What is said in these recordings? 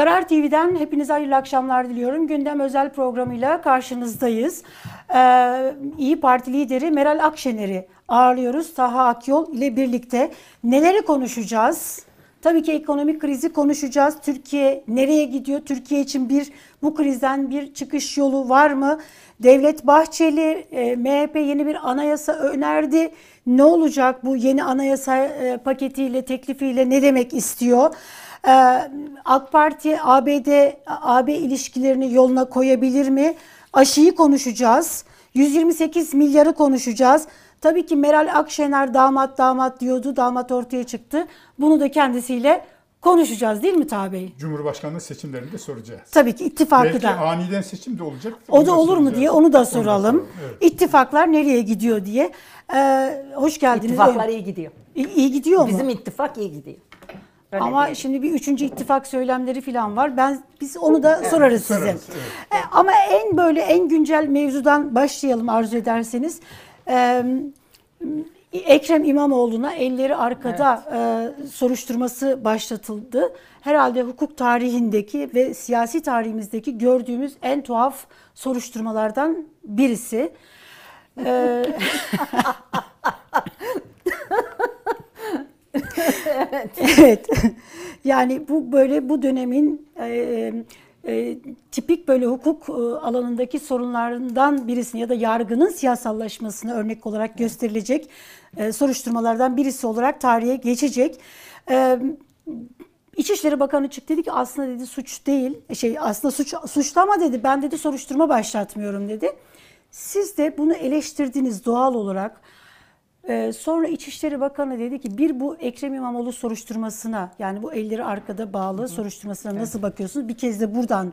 Karar TV'den hepinize hayırlı akşamlar diliyorum. Gündem özel programıyla karşınızdayız. Ee, İyi Parti lideri Meral Akşener'i ağırlıyoruz. Taha Akyol ile birlikte neleri konuşacağız? Tabii ki ekonomik krizi konuşacağız. Türkiye nereye gidiyor? Türkiye için bir bu krizden bir çıkış yolu var mı? Devlet Bahçeli, e, MHP yeni bir anayasa önerdi. Ne olacak bu yeni anayasa e, paketiyle, teklifiyle ne demek istiyor? E, AK Parti ABD AB ilişkilerini yoluna koyabilir mi? Aşıyı konuşacağız. 128 milyarı konuşacağız. Tabii ki Meral Akşener damat damat diyordu. Damat ortaya çıktı. Bunu da kendisiyle konuşacağız değil mi Bey? Cumhurbaşkanlığı seçimlerinde soracağız. Tabii ki ittifakı Belki da. aniden seçim de olacak. O da olur mu soracağız. diye onu da Onu soralım. Evet. İttifaklar nereye gidiyor diye. Ee, hoş geldiniz. İttifaklar iyi gidiyor. İyi, iyi gidiyor mu? Bizim ittifak iyi gidiyor. Öyle Ama diyelim. şimdi bir üçüncü ittifak söylemleri falan var. Ben biz onu da sorarız size. sorarız, evet. E, Ama en böyle en güncel mevzudan başlayalım arzu ederseniz. Ee, Ekrem İmamoğlu'na elleri arkada e, soruşturması başlatıldı. Herhalde hukuk tarihindeki ve siyasi tarihimizdeki gördüğümüz en tuhaf soruşturmalardan birisi. Ee, evet. Yani bu böyle bu dönemin e, e, tipik böyle hukuk e, alanındaki sorunlarından birisini ya da yargının siyasallaşmasına örnek olarak gösterilecek e, soruşturmalardan birisi olarak tarihe geçecek. E, İçişleri Bakanı çıktı dedi ki aslında dedi suç değil. Şey aslında suç suçlama dedi. Ben dedi soruşturma başlatmıyorum dedi. Siz de bunu eleştirdiniz doğal olarak. Ee, sonra İçişleri Bakanı dedi ki bir bu Ekrem İmamoğlu soruşturmasına yani bu elleri arkada bağlı soruşturmasına nasıl bakıyorsunuz? Bir kez de buradan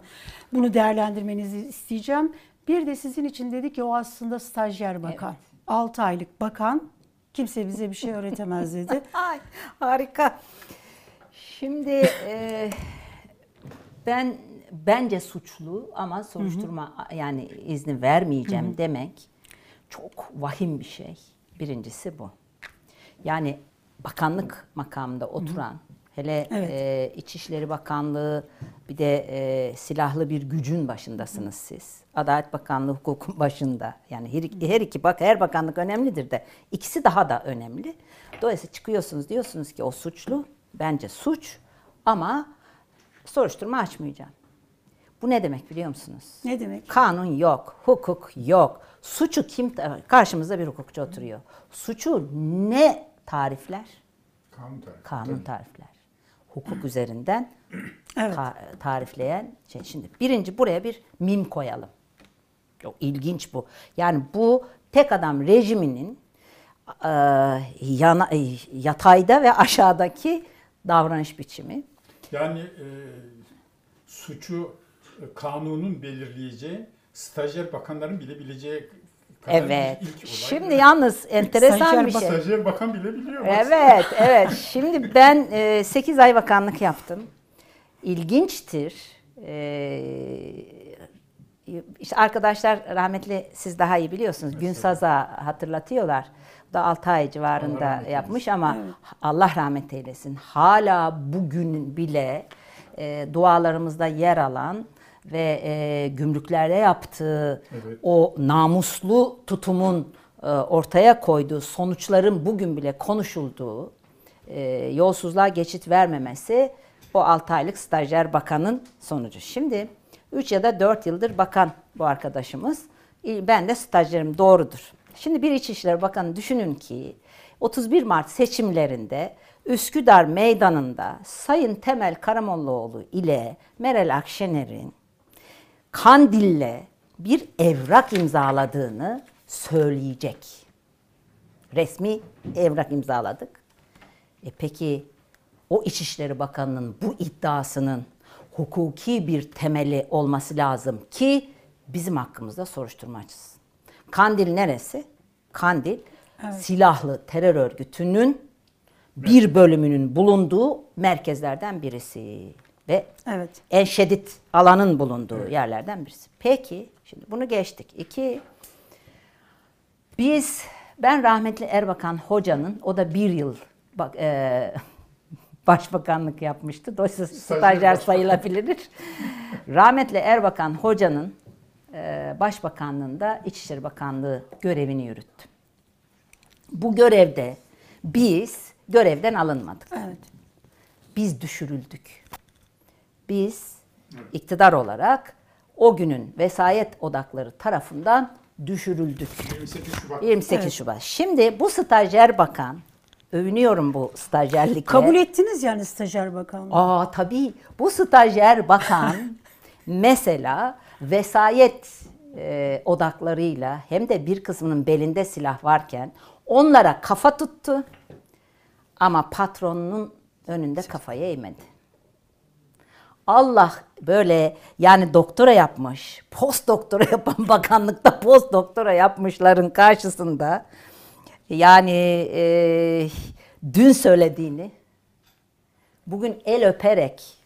bunu değerlendirmenizi isteyeceğim. Bir de sizin için dedi ki o aslında stajyer bakan. 6 aylık bakan kimse bize bir şey öğretemez dedi. Ay harika. Şimdi e, ben bence suçlu ama soruşturma yani izni vermeyeceğim demek çok vahim bir şey. Birincisi bu. Yani bakanlık makamında oturan hele Evet. e, İçişleri Bakanlığı bir de e, silahlı bir gücün başındasınız siz. Adalet Bakanlığı hukukun başında. Yani her, her iki bak her bakanlık önemlidir de ikisi daha da önemli. Dolayısıyla çıkıyorsunuz diyorsunuz ki o suçlu. Bence suç ama soruşturma açmayacağım. Bu ne demek biliyor musunuz? Ne demek? Kanun yok, hukuk yok. Suçu kim karşımızda bir hukukçu oturuyor. Suçu ne tarifler? Kanun tarifi. Kanun tarifler. Hukuk üzerinden Evet. ta- tarifleyen şey. Şimdi birinci buraya bir mim koyalım. Çok ilginç bu. Yani bu tek adam rejiminin e, yana, e, yatayda ve aşağıdaki davranış biçimi. Yani e, suçu kanunun belirleyeceği, stajyer bakanların bile bileceği kadar Evet. ilk olay. Şimdi yalnız enteresan Stajyer bir şey. Stajyer bakan bile biliyor. Evet, evet. Şimdi ben 8 ay bakanlık yaptım. İlginçtir. E, işte arkadaşlar rahmetli siz daha iyi biliyorsunuz. Günsaz'a hatırlatıyorlar. O da 6 ay civarında yapmış ama Allah rahmet eylesin. Hala bugün bile e, dualarımızda yer alan ve e, gümrüklerde yaptığı Evet. o namuslu tutumun e, ortaya koyduğu sonuçların bugün bile konuşulduğu e, yolsuzluğa geçit vermemesi o 6 aylık stajyer bakanın sonucu. Şimdi 3 ya da 4 yıldır bakan bu arkadaşımız. Ben de stajyerim doğrudur. Şimdi bir İçişleri Bakanı düşünün ki 31 Mart seçimlerinde Üsküdar Meydanı'nda Sayın Temel Karamollaoğlu ile Meral Akşener'in Kandil'le bir evrak imzaladığını söyleyecek. Resmi evrak imzaladık. E peki o İçişleri Bakanı'nın bu iddiasının hukuki bir temeli olması lazım ki bizim hakkımızda soruşturma açılsın. Kandil neresi? Kandil silahlı terör örgütünün bir bölümünün bulunduğu merkezlerden birisi ve Evet. en şiddet alanın bulunduğu yerlerden birisi. Peki, şimdi bunu geçtik. İki, biz, ben rahmetli Erbakan Hoca'nın, o da bir yıl bak, e, başbakanlık yapmıştı. Dolayısıyla Stajyer sayılabilir. Rahmetli Erbakan hocanın e, başbakanlığında İçişleri Bakanlığı görevini yürüttü. Bu görevde biz görevden alınmadık. Evet. Biz düşürüldük. Biz iktidar olarak o günün vesayet odakları tarafından düşürüldük. 28 Şubat 28 Evet. Şubat. Şimdi bu stajyer bakan, övünüyorum bu stajyerlikle. Kabul ettiniz yani stajyer bakanlığı. Aa tabii bu stajyer bakan mesela vesayet e, odaklarıyla hem de bir kısmının belinde silah varken onlara kafa tuttu ama patronunun önünde kafayı eğmedi. Allah böyle yani doktora yapmış, post doktora yapan bakanlıkta post doktora yapmışların karşısında yani e, dün söylediğini bugün el öperek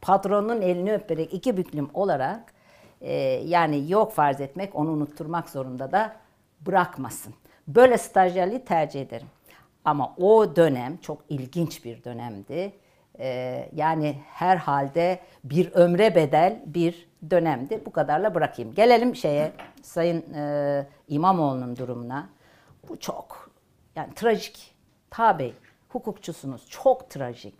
patronun elini öperek iki büklüm olarak e, yani yok farz etmek onu unutturmak zorunda da bırakmasın. Böyle stajyerliği tercih ederim. Ama o dönem çok ilginç bir dönemdi. E, yani herhalde bir ömre bedel bir dönemdi. Bu kadarla bırakayım. Gelelim şeye Sayın e, İmamoğlu'nun durumuna. Bu çok yani trajik. Tabi hukukçusunuz. Çok trajik.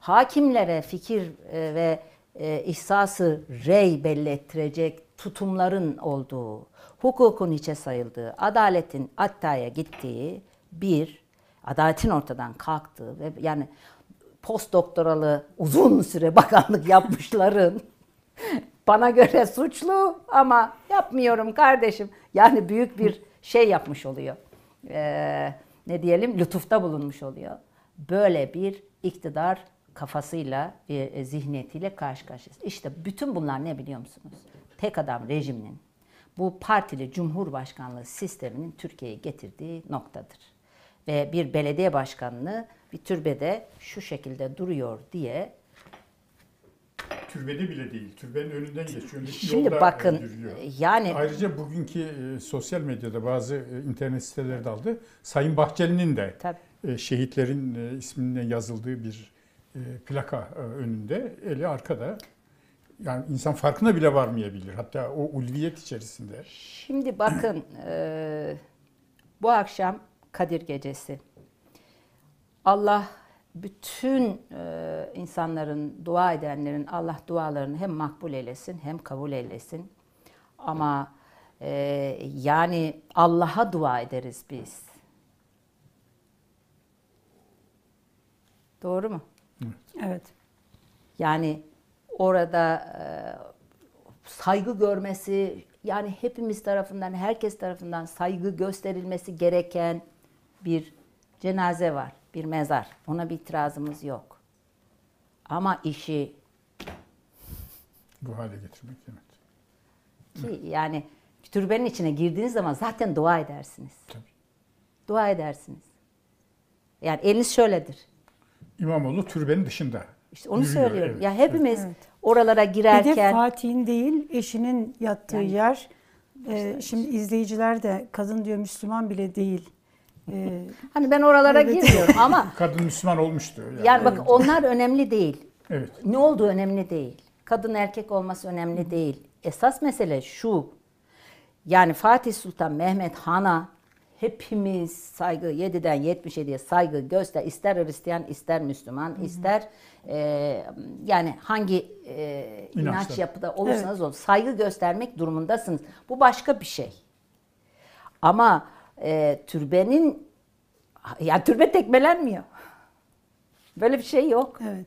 Hakimlere fikir e, ve e, ihsası rey belli ettirecek tutumların olduğu, hukukun hiçe sayıldığı, adaletin attaya gittiği bir, adaletin ortadan kalktığı ve yani post doktoralı uzun süre bakanlık yapmışların bana göre suçlu ama yapmıyorum kardeşim. Yani büyük bir şey yapmış oluyor. Ee, ne diyelim lütufta bulunmuş oluyor. Böyle bir iktidar kafasıyla, bir e, zihniyetiyle karşı karşıyayız. İşte bütün bunlar ne biliyor musunuz? Tek adam rejiminin, bu partili cumhurbaşkanlığı sisteminin Türkiye'ye getirdiği noktadır. Ve bir belediye başkanlığı bir türbede şu şekilde duruyor diye türbede bile değil. Türbenin önünden geçiyor. Şimdi Yolda, bakın, e, yürüyor. yani- Ayrıca bugünkü e, sosyal medyada bazı e, internet siteleri de aldı. Sayın Bahçeli'nin de e, şehitlerin e, isminin yazıldığı bir e, plaka e, önünde, eli arkada. Yani insan farkına bile varmayabilir. Hatta o ulviyet içerisinde. Şimdi bakın eee, bu akşam Kadir Gecesi. Allah bütün eee, insanların, dua edenlerin Allah dualarını hem makbul eylesin hem kabul eylesin. Ama eee, yani Allah'a dua ederiz biz. Doğru mu? Evet. Yani orada e, saygı görmesi, yani hepimiz tarafından, herkes tarafından saygı gösterilmesi gereken bir cenaze var, bir mezar. Ona bir itirazımız yok. Ama işi Bu hale getirmek evet. ki yani türbenin içine girdiğiniz zaman zaten dua edersiniz. Tabii. Dua edersiniz. Yani eliniz şöyledir. İmamoğlu türbenin dışında. İşte onu yürüyor, söylüyorum. evet. Ya hepimiz Evet. oralara Bir de girerken Fatih'in değil eşinin yattığı Yani- yer. Ee, şimdi izleyiciler de kadın diyor Müslüman bile değil. Ee, hani ben oralara Evet. girmiyorum ama Kadın Müslüman olmuştu. Yani, Yani bak onlar önemli değil. Evet. Ne olduğu önemli değil. Kadın erkek olması önemli değil. Esas mesele şu. Yani Fatih Sultan Mehmet Han'a hepimiz saygı 7'den 77'ye saygı göster. ister Hristiyan ister Müslüman ister e, yani hangi e, inanç İnançta. yapıda olursanız olun saygı göstermek durumundasınız. Bu başka bir şey. Ama e, türbenin yani türbe tekmelenmiyor. Böyle bir şey yok. evet.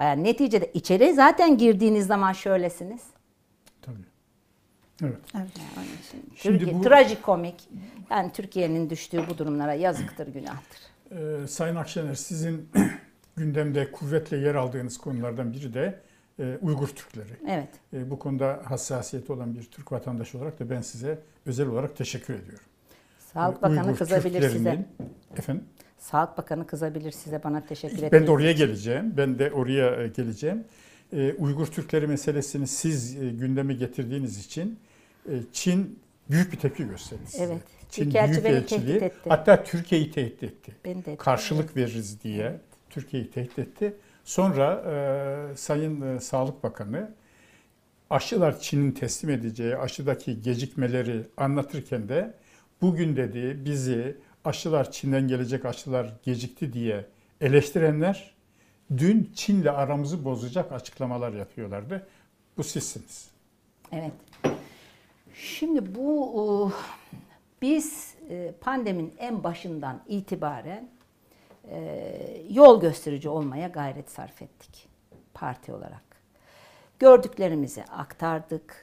Yani neticede içeri zaten girdiğiniz zaman şöylesiniz. Tabii. Evet. Evet. Şimdi Türkiye, bu- trajikomik. Yani Türkiye'nin düştüğü bu durumlara yazıktır, günahtır. Ee, Sayın Akşener sizin gündemde kuvvetle yer aldığınız konulardan biri de e, Uygur Türkleri. Evet. E, bu konuda hassasiyeti olan bir Türk vatandaşı olarak da ben size özel olarak teşekkür ediyorum. Sağlık Bakanı Uygur kızabilir size. Efendim? Sağlık Bakanı kızabilir size bana teşekkür etmeyin. Ben de oraya geleceğim. Ben de oraya e, geleceğim. Ee, Uygur Türkleri meselesini siz e, gündeme getirdiğiniz için e, Çin büyük bir tepki gösterdi size. Evet. Çin Büyükelçi beni tehdit etti. Hatta Türkiye'yi tehdit etti. Beni de Karşılık veririz diye. Türkiye'yi tehdit etti. Sonra e, Sayın e, Sağlık Bakanı aşılar Çin'in teslim edeceği aşıdaki gecikmeleri anlatırken de bugün dedi bizi aşılar Çin'den gelecek aşılar gecikti diye eleştirenler dün Çin'le aramızı bozacak açıklamalar yapıyorlardı. Bu sizsiniz. Evet. Şimdi bu e, biz e, pandeminin en başından itibaren e, yol gösterici olmaya gayret sarf ettik parti olarak. Gördüklerimizi aktardık,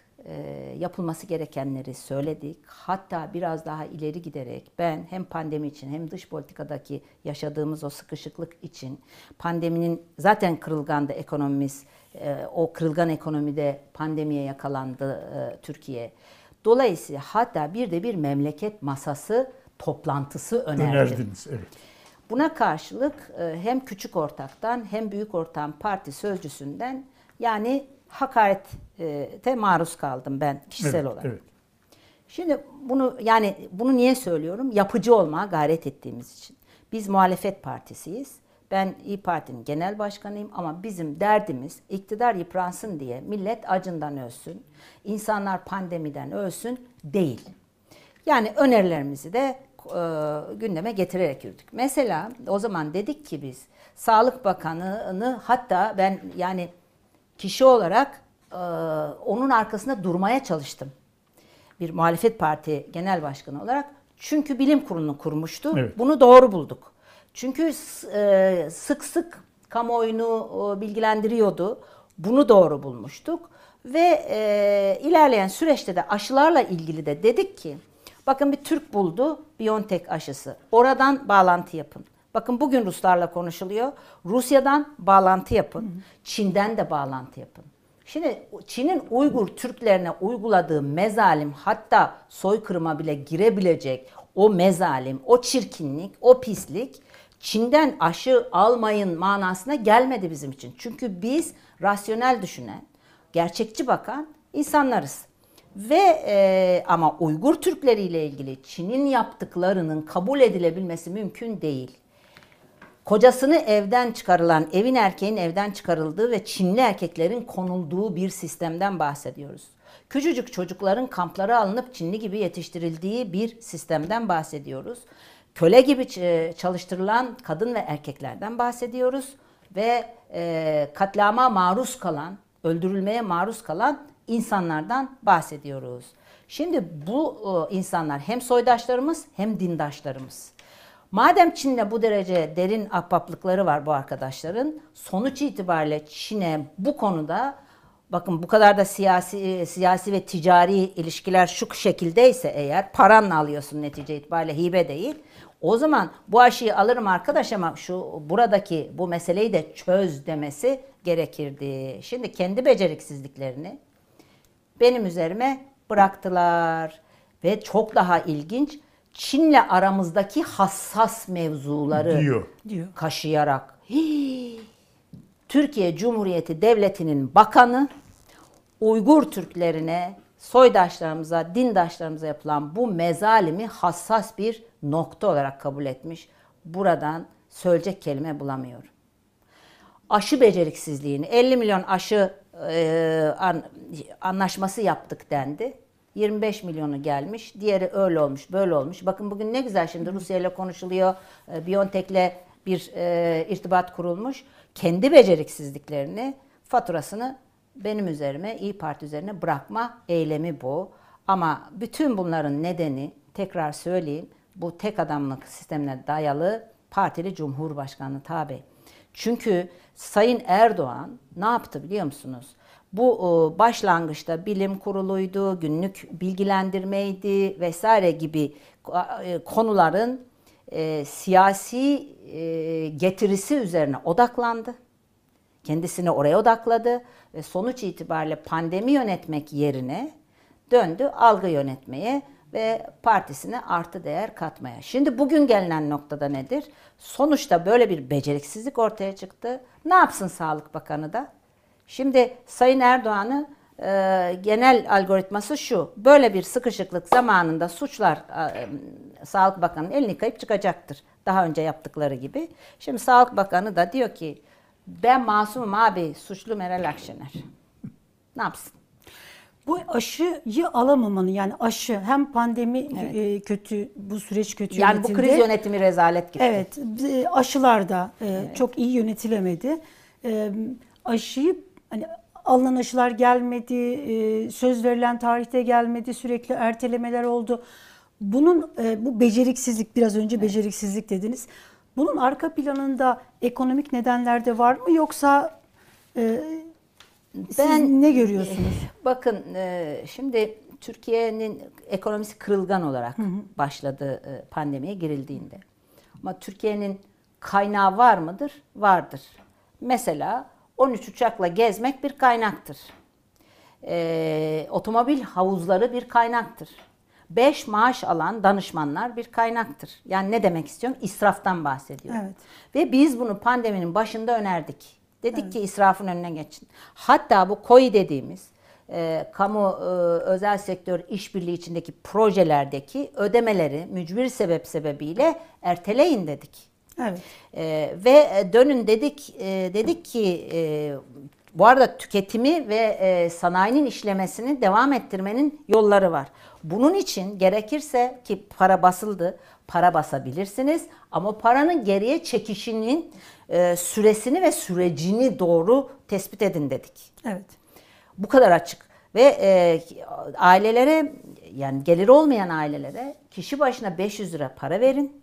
yapılması gerekenleri söyledik. Hatta biraz daha ileri giderek ben hem pandemi için hem dış politikadaki yaşadığımız o sıkışıklık için pandeminin zaten kırılgandı ekonomimiz, e, o kırılgan ekonomide pandemiye yakalandı e, Türkiye. Dolayısıyla hatta bir de bir memleket masası toplantısı önerdim. Önerdiniz, evet. Buna karşılık e, hem küçük ortaktan hem büyük ortağın parti sözcüsünden yani hakarete maruz kaldım ben kişisel evet, olarak. Evet. Şimdi bunu yani bunu niye söylüyorum? Yapıcı olmaya gayret ettiğimiz için. Biz muhalefet partisiyiz. Ben İyi Parti'nin genel başkanıyım ama bizim derdimiz iktidar yıpransın diye millet acından ölsün, insanlar pandemiden ölsün değil. Yani önerilerimizi de e, gündeme getirerek yürüdük. Mesela o zaman dedik ki biz Sağlık Bakanı'nı hatta ben yani kişi olarak e, onun arkasında durmaya çalıştım. Bir muhalefet parti genel başkanı olarak. Çünkü bilim kurulunu kurmuştu. Evet. Bunu doğru bulduk. Çünkü e, sık sık kamuoyunu e, bilgilendiriyordu. Bunu doğru bulmuştuk. Ve e, ilerleyen süreçte de aşılarla ilgili de dedik ki bakın bir Türk buldu BioNTech aşısı. Oradan bağlantı yapın. Bakın bugün Ruslarla konuşuluyor. Rusya'dan bağlantı yapın. Çin'den de bağlantı yapın. Şimdi Çin'in Uygur Türklerine uyguladığı mezalim hatta soykırıma bile girebilecek o mezalim, o çirkinlik, o pislik Çin'den aşı almayın manasına gelmedi bizim için. Çünkü biz rasyonel düşünen, gerçekçi bakan insanlarız. Ve e, ama Uygur Türkleri ile ilgili Çin'in yaptıklarının kabul edilebilmesi mümkün değil. Kocasını evden çıkarılan, evin erkeğin evden çıkarıldığı ve Çinli erkeklerin konulduğu bir sistemden bahsediyoruz. Küçücük çocukların kamplara alınıp Çinli gibi yetiştirildiği bir sistemden bahsediyoruz. Köle gibi ç- çalıştırılan kadın ve erkeklerden bahsediyoruz ve e, katlama maruz kalan, öldürülmeye maruz kalan insanlardan bahsediyoruz. Şimdi bu e, insanlar hem soydaşlarımız hem dindaşlarımız. Madem Çin'le bu derece derin ahbaplıkları var bu arkadaşların, sonuç itibariyle Çin'e bu konuda bakın bu kadar da siyasi siyasi ve ticari ilişkiler şu şekildeyse eğer paranla alıyorsun netice itibariyle hibe değil. O zaman bu aşıyı alırım arkadaş ama şu buradaki bu meseleyi de çöz demesi gerekirdi. Şimdi kendi beceriksizliklerini benim üzerime bıraktılar. Ve çok daha ilginç Çin'le aramızdaki hassas mevzuları Diyor. Diyor. kaşıyarak "Hii, Türkiye Cumhuriyeti Devleti'nin bakanı Uygur Türklerine, soydaşlarımıza, dindaşlarımıza yapılan bu mezalimi hassas bir nokta olarak kabul etmiş. Buradan söyleyecek kelime bulamıyorum aşı beceriksizliğini 50 milyon aşı e, an- anlaşması yaptık dendi. 25 milyonu gelmiş. Diğeri öyle olmuş, böyle olmuş. Bakın bugün ne güzel şimdi Rusya ile konuşuluyor. E, BioNTech'le bir e, irtibat kurulmuş. Kendi beceriksizliklerini, faturasını benim üzerime, İyi Parti üzerine bırakma eylemi bu. Ama bütün bunların nedeni tekrar söyleyeyim bu tek adamlık sistemine dayalı partili cumhurbaşkanlığı tabi. Çünkü Sayın Erdoğan ne yaptı biliyor musunuz? Bu e, başlangıçta bilim kuruluydu, günlük bilgilendirmeydi vesaire gibi e, konuların e, siyasi getirisi üzerine odaklandı. Kendisini oraya odakladı ve sonuç itibariyle pandemi yönetmek yerine döndü algı yönetmeye ve partisine artı değer katmaya. Şimdi bugün gelinen noktada nedir? Sonuçta böyle bir beceriksizlik ortaya çıktı. Ne yapsın Sağlık Bakanı da? Şimdi Sayın Erdoğan'ı e, genel algoritması şu. Böyle bir sıkışıklık zamanında suçlar e, Sağlık Bakanı'nın elini kayıp çıkacaktır. Daha önce yaptıkları gibi. Şimdi Sağlık Bakanı da diyor ki ben masumum abi suçlu Meral Akşener. Ne yapsın? Bu aşıyı alamamanın yani aşı hem pandemi e, kötü bu süreç kötü Yani bu yönetildi. kriz yönetimi rezalet gitti. Evet, e, aşılar da e, çok iyi yönetilemedi. E, aşıyı hani alınan aşılar gelmedi, e, söz verilen tarihte gelmedi, sürekli ertelemeler oldu. Bunun e, bu beceriksizlik biraz önce beceriksizlik dediniz. Bunun arka planında ekonomik nedenler de var mı yoksa e, siz Ben- ne görüyorsunuz? Bakın e, şimdi Türkiye'nin ekonomisi kırılgan olarak başladı e, pandemiye girildiğinde. Ama Türkiye'nin kaynağı var mıdır? Vardır. Mesela 13 uçakla gezmek bir kaynaktır. E, otomobil havuzları bir kaynaktır. 5 maaş alan danışmanlar bir kaynaktır. Yani ne demek istiyorum? İsraftan bahsediyorum. Evet. Ve biz bunu pandeminin başında önerdik. Dedik ki israfın önüne geçin. Hatta bu KOİ dediğimiz e, kamu e, özel sektör işbirliği içindeki projelerdeki ödemeleri mücbir sebep sebebiyle erteleyin dedik. Evet. E, ve dönün dedik e, dedik ki e, bu arada tüketimi ve e, sanayinin işlemesini devam ettirmenin yolları var. Bunun için gerekirse ki para basıldı, para basabilirsiniz ama paranın geriye çekişinin e, süresini ve sürecini doğru tespit edin dedik. Evet. Bu kadar açık. Ve e, ailelere yani geliri olmayan ailelere kişi başına 500 lira para verin.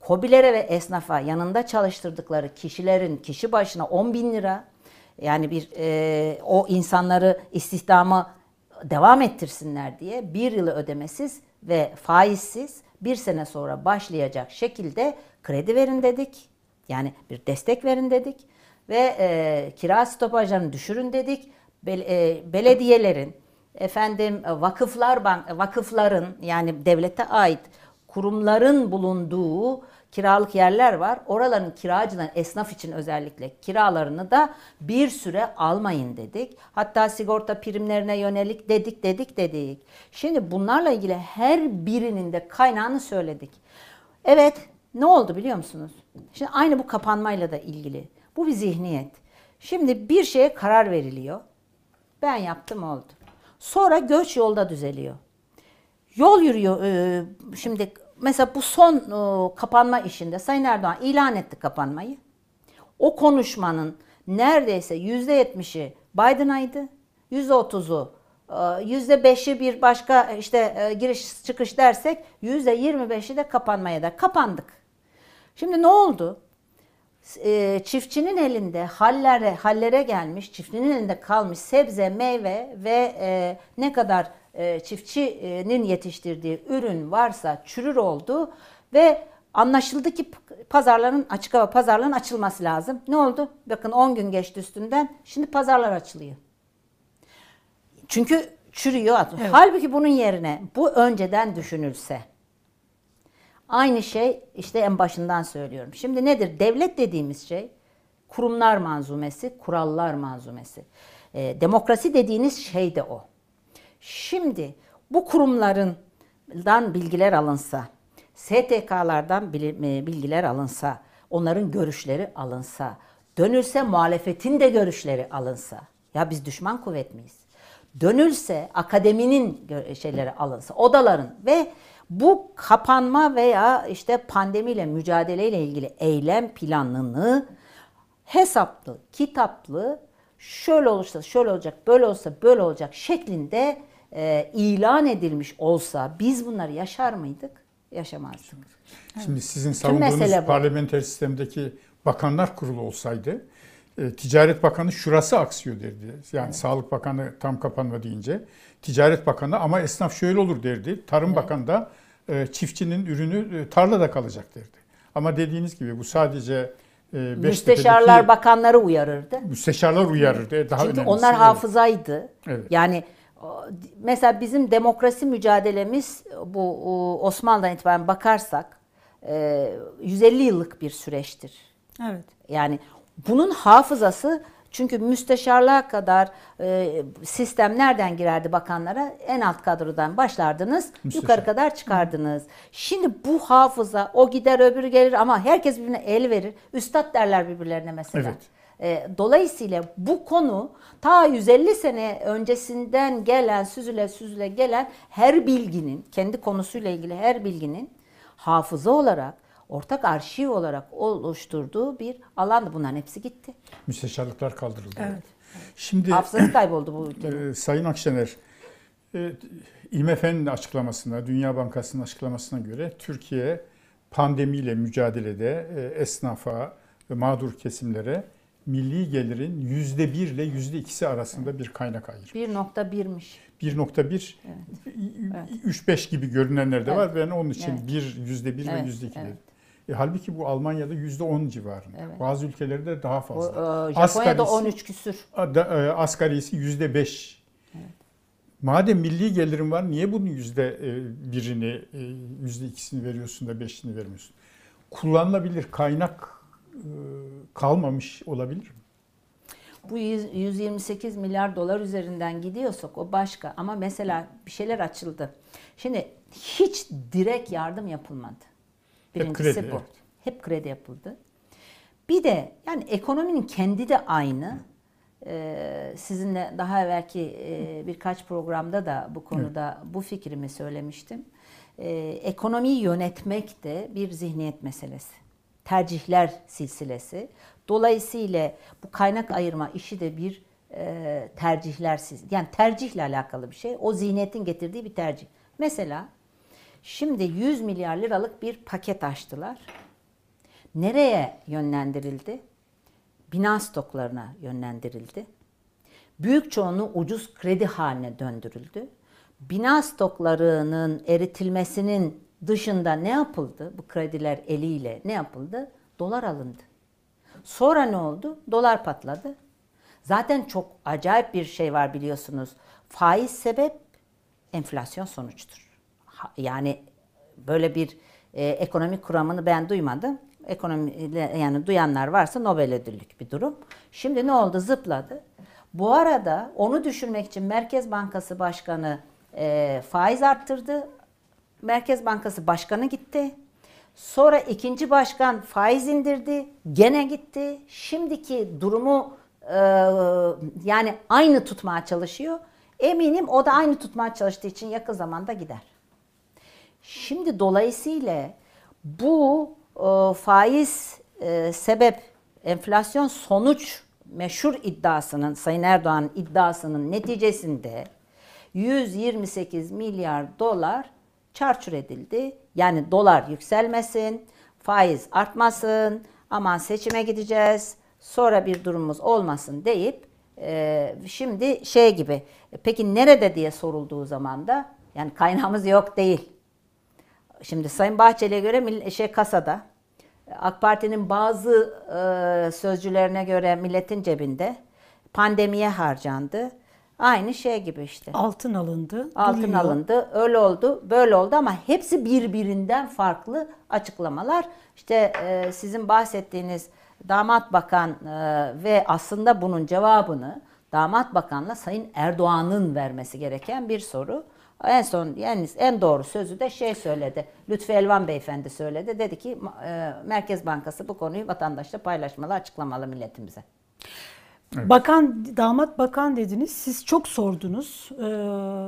Kobilere ve esnafa yanında çalıştırdıkları kişilerin kişi başına 10 bin lira yani bir e, o insanları istihdama devam ettirsinler diye bir yılı ödemesiz ve faizsiz bir sene sonra başlayacak şekilde kredi verin dedik. Yani bir destek verin dedik ve e, kira stopajlarını düşürün dedik. Bel- e, belediyelerin, efendim e, vakıflar bank, vakıfların yani devlete ait kurumların bulunduğu kiralık yerler var. Oraların kiracıların esnaf için özellikle kiralarını da bir süre almayın dedik. Hatta sigorta primlerine yönelik dedik dedik dedik. Şimdi bunlarla ilgili her birinin de kaynağını söyledik. Evet ne oldu biliyor musunuz? Şimdi aynı bu kapanmayla da ilgili. Bu bir zihniyet. Şimdi bir şeye karar veriliyor. Ben yaptım oldu. Sonra göç yolda düzeliyor. Yol yürüyor. Şimdi mesela bu son e, kapanma işinde Sayın Erdoğan ilan etti kapanmayı. O konuşmanın neredeyse yüzde yetmişi Biden'aydı. Yüzde otuzu, e, yüzde beşi bir başka işte e, giriş çıkış dersek yüzde yirmi beşi de kapanmaya da kapandık. Şimdi ne oldu? çiftçinin elinde hallere hallere gelmiş, çiftçinin elinde kalmış sebze, meyve ve ne kadar çiftçinin yetiştirdiği ürün varsa çürür oldu ve anlaşıldı ki pazarların açık hava pazarların açılması lazım. Ne oldu? Bakın 10 gün geçti üstünden. Şimdi pazarlar açılıyor. Çünkü çürüyor. Halbuki bunun yerine bu önceden düşünülse. Aynı şey işte en başından söylüyorum. Şimdi nedir? Devlet dediğimiz şey kurumlar manzumesi, kurallar manzumesi. Ee, demokrasi dediğiniz şey de o. Şimdi bu kurumlarından bilgiler alınsa, STK'lardan e, bilgiler alınsa, onların görüşleri alınsa, dönülse muhalefetin de görüşleri alınsa. Ya biz düşman kuvvet miyiz? Dönülse akademinin gö- şeyleri alınsa, odaların ve bu kapanma veya işte pandemiyle mücadeleyle ilgili eylem planını hesaplı, kitaplı, şöyle olursa şöyle olacak, böyle olsa böyle olacak şeklinde e, ilan edilmiş olsa biz bunları yaşar mıydık? Yaşamazdık. Şimdi sizin Tüm mesele savunduğunuz parlamenter sistemdeki bakanlar kurulu olsaydı e, Ticaret Bakanı şurası aksıyor derdi. Yani Sağlık Bakanı tam kapanma deyince Ticaret Bakanı ama esnaf şöyle olur derdi. Tarım Bakanı da e, çiftçinin ürünü e, tarlada kalacak derdi. Ama dediğiniz gibi bu sadece e, Müsteşarlar bakanları uyarırdı. müsteşarlar uyarırdı. Daha Çünkü onlar Evet. hafızaydı. Evet. Yani mesela bizim demokrasi mücadelemiz bu Osmanlı'dan itibaren bakarsak e, 150 yıllık bir süreçtir. Evet. Yani bunun hafızası Çünkü müsteşarlığa kadar e, sistem nereden girerdi bakanlara? En alt kadrodan başlardınız, Müsteşar. yukarı kadar çıkardınız. Şimdi bu hafıza o gider öbürü gelir ama herkes birbirine el verir. Üstad derler birbirlerine mesela. Evet. E, Dolayısıyla bu konu ta 150 sene öncesinden gelen, süzüle süzüle gelen her bilginin, kendi konusuyla ilgili her bilginin hafıza olarak, ortak arşiv olarak oluşturduğu bir alandı. Bunların hepsi gitti. Müsteşarlıklar kaldırıldı. Evet. Şimdi Hafızası kayboldu bu ülkenin. e, Sayın Akşener, e, IMF'nin açıklamasına, Dünya Bankası'nın açıklamasına göre Türkiye pandemiyle mücadelede e, esnafa ve mağdur kesimlere milli gelirin yüzde bir ile yüzde ikisi arasında bir kaynak ayırıyor. 1.1'miş. 1.1, 3-5 gibi görünenler de var. Ben onun için Evet. bir yüzde bir ve Evet, yüzde iki evet. dedim. E, halbuki bu Almanya'da yüzde on civarında. Evet. Bazı ülkelerde daha fazla. e, Japonya'da Asgarisi- 13 küsür. Da- e, asgarisi yüzde beş. Madem milli gelirin var niye bunun yüzde e, birini, e, yüzde ikisini veriyorsun da beşini vermiyorsun? Kullanılabilir kaynak kalmamış olabilir mi? Bu 100 128 milyar dolar üzerinden gidiyorsak o başka. Ama mesela bir şeyler açıldı. Şimdi hiç direkt yardım yapılmadı. Birincisi kredi, bu. evet. Hep kredi yapıldı. Bir de yani ekonominin kendi de aynı. Ee, sizinle daha evvelki e, birkaç programda da bu konuda bu fikrimi söylemiştim. Ee, ekonomiyi yönetmek de bir zihniyet meselesi. Tercihler silsilesi. Dolayısıyla bu kaynak ayırma işi de bir e, tercihler silsilesi. Yani tercihle alakalı bir şey. O zihniyetin getirdiği bir tercih. Mesela şimdi 100 milyar liralık bir paket açtılar. Nereye yönlendirildi? Bina stoklarına yönlendirildi. Büyük çoğunluğu ucuz kredi haline döndürüldü. Bina stoklarının eritilmesinin dışında ne yapıldı? Bu krediler eliyle ne yapıldı? Dolar alındı. Sonra ne oldu? Dolar patladı. Zaten çok acayip bir şey var biliyorsunuz. Faiz sebep, enflasyon sonuçtur. Yani böyle bir e, ekonomik kuramını ben duymadım. Ekonomi yani duyanlar varsa Nobel ödüllük bir durum. Şimdi ne oldu? Zıpladı. Bu arada onu düşürmek için Merkez Bankası Başkanı e, faiz arttırdı. Merkez Bankası Başkanı gitti. Sonra ikinci başkan faiz indirdi. Gene gitti. Şimdiki durumu e, yani aynı tutmaya çalışıyor. Eminim o da aynı tutmaya çalıştığı için yakın zamanda gider. Şimdi dolayısıyla bu e, faiz e, sebep enflasyon sonuç meşhur iddiasının Sayın Erdoğan iddiasının neticesinde 128 milyar dolar çarçur edildi. Yani dolar yükselmesin, faiz artmasın, aman seçime gideceğiz, sonra bir durumumuz olmasın deyip e, şimdi şey gibi peki nerede diye sorulduğu zaman da yani kaynağımız yok değil. Şimdi Sayın Bahçeli'ye göre şey kasada. AK Parti'nin bazı e, sözcülerine göre milletin cebinde pandemiye harcandı. Aynı şey gibi işte. Altın alındı. Altın duruyor. alındı, öyle oldu, böyle oldu ama hepsi birbirinden farklı açıklamalar. İşte e, sizin bahsettiğiniz damat bakan e, ve aslında bunun cevabını damat bakanla Sayın Erdoğan'ın vermesi gereken bir soru. En son yani en doğru sözü de şey söyledi. Lütfü Elvan Beyefendi söyledi. Dedi ki e, Merkez Bankası bu konuyu vatandaşla paylaşmalı, açıklamalı milletimize. Bakan, damat bakan dediniz. Siz çok sordunuz. Ee,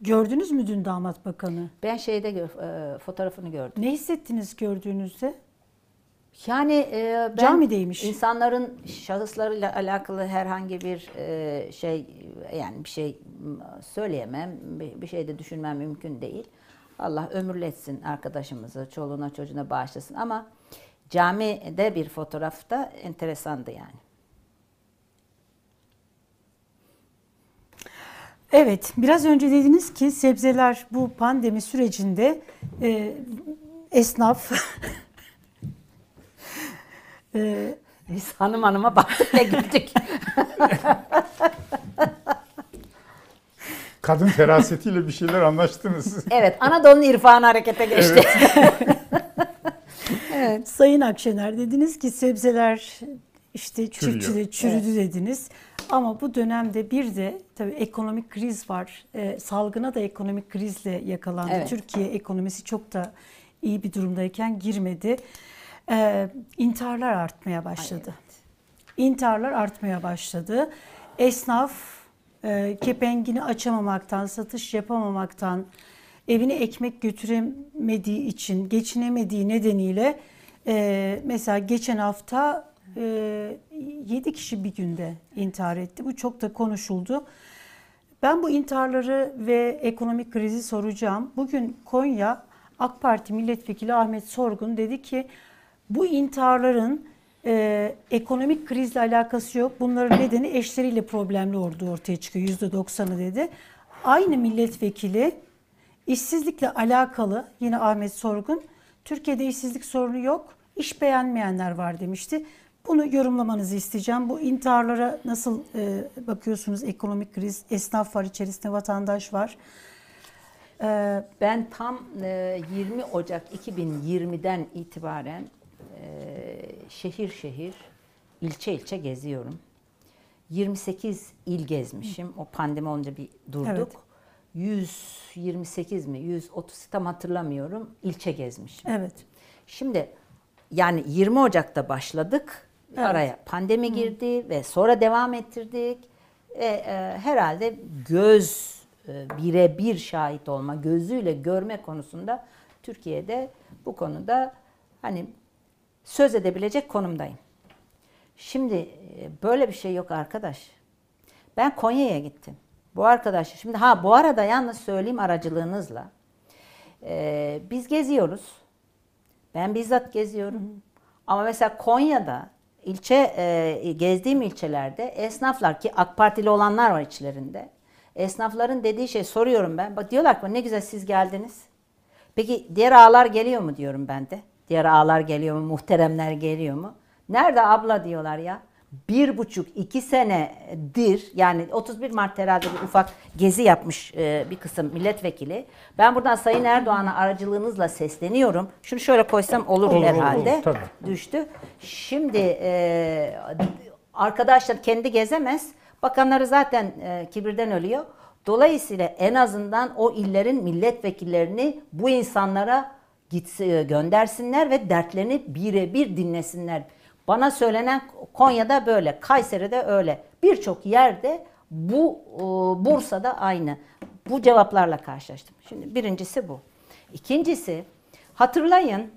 gördünüz mü dün damat bakanı? Ben şeyde gö- e, fotoğrafını gördüm. Ne hissettiniz gördüğünüzde? Yani e, ben Camideymiş. insanların şahıslarıyla alakalı herhangi bir e, şey yani bir şey söyleyemem, bir, bir şey de düşünmem mümkün değil. Allah ömürletsin arkadaşımızı, çoluğuna çocuğuna bağışlasın ama camide bir fotoğrafta enteresandı yani. Evet, biraz önce dediniz ki sebzeler bu pandemi sürecinde e, esnaf e, Biz hanım hanıma baktık ve gittik. Kadın ferasetiyle bir şeyler anlaştınız. evet, Anadolu'nun irfanı harekete geçti. Sayın Akşener dediniz ki sebzeler işte Çürüyor. çiftçide çürüdü dediniz. Ama bu dönemde bir de tabii ekonomik kriz var. Ee, salgına da ekonomik krizle yakalandı. Evet. Türkiye ekonomisi çok da iyi bir durumdayken girmedi. Ee, intiharlar artmaya başladı. İntiharlar artmaya başladı. Esnaf e, kepengini açamamaktan, satış yapamamaktan, evine ekmek götüremediği için, geçinemediği nedeniyle e, mesela geçen hafta e, 7 kişi bir günde intihar etti. Bu çok da konuşuldu. Ben bu intiharları ve ekonomik krizi soracağım. Bugün Konya AK Parti Milletvekili Ahmet Sorgun dedi ki bu intiharların e, ekonomik krizle alakası yok. Bunların nedeni eşleriyle problemli olduğu ortaya çıkıyor. %90'ı dedi. Aynı milletvekili işsizlikle alakalı yine Ahmet Sorgun Türkiye'de işsizlik sorunu yok. iş beğenmeyenler var demişti. Bunu yorumlamanızı isteyeceğim. Bu intiharlara nasıl e, bakıyorsunuz? Ekonomik kriz, esnaf var içerisinde, vatandaş var. E, Ben tam e, 20 Ocak 2020'den itibaren e, şehir şehir, ilçe ilçe geziyorum. 28 il gezmişim. O pandemi olunca bir durduk. Evet. 128 mi, 130 tam hatırlamıyorum. ilçe gezmişim. evet. Şimdi yani 20 Ocak'ta başladık. Evet. Araya pandemi girdi ve sonra devam ettirdik. E, e, herhalde göz e, birebir şahit olma, gözüyle görme konusunda Türkiye'de bu konuda hani söz edebilecek konumdayım. Şimdi e, böyle bir şey yok arkadaş. Ben Konya'ya gittim. Bu arkadaş şimdi ha bu arada yalnız söyleyeyim aracılığınızla. E, biz geziyoruz. Ben bizzat geziyorum. Ama mesela Konya'da ilçe e, gezdiğim ilçelerde esnaflar ki AK Partili olanlar var içlerinde. Esnafların dediği şey soruyorum ben. Bak diyorlar ki ne güzel siz geldiniz. Peki diğer ağalar geliyor mu diyorum ben de. Diğer ağalar geliyor mu? Muhteremler geliyor mu? Nerede abla diyorlar ya. Bir buçuk iki senedir yani 31 Mart herhalde bir ufak gezi yapmış e, bir kısım milletvekili. Ben buradan Sayın Erdoğan'a aracılığınızla sesleniyorum. Şunu şöyle koysam olur, Olur, herhalde. olur, tabii. Düştü. Şimdi e, arkadaşlar kendi gezemez. Bakanları zaten e, kibirden ölüyor. Dolayısıyla en azından o illerin milletvekillerini bu insanlara gitsi, göndersinler ve dertlerini birebir dinlesinler. Bana söylenen Konya'da böyle, Kayseri'de öyle. Birçok yerde bu e, Bursa'da aynı. Bu cevaplarla karşılaştım. Şimdi birincisi bu. İkincisi hatırlayın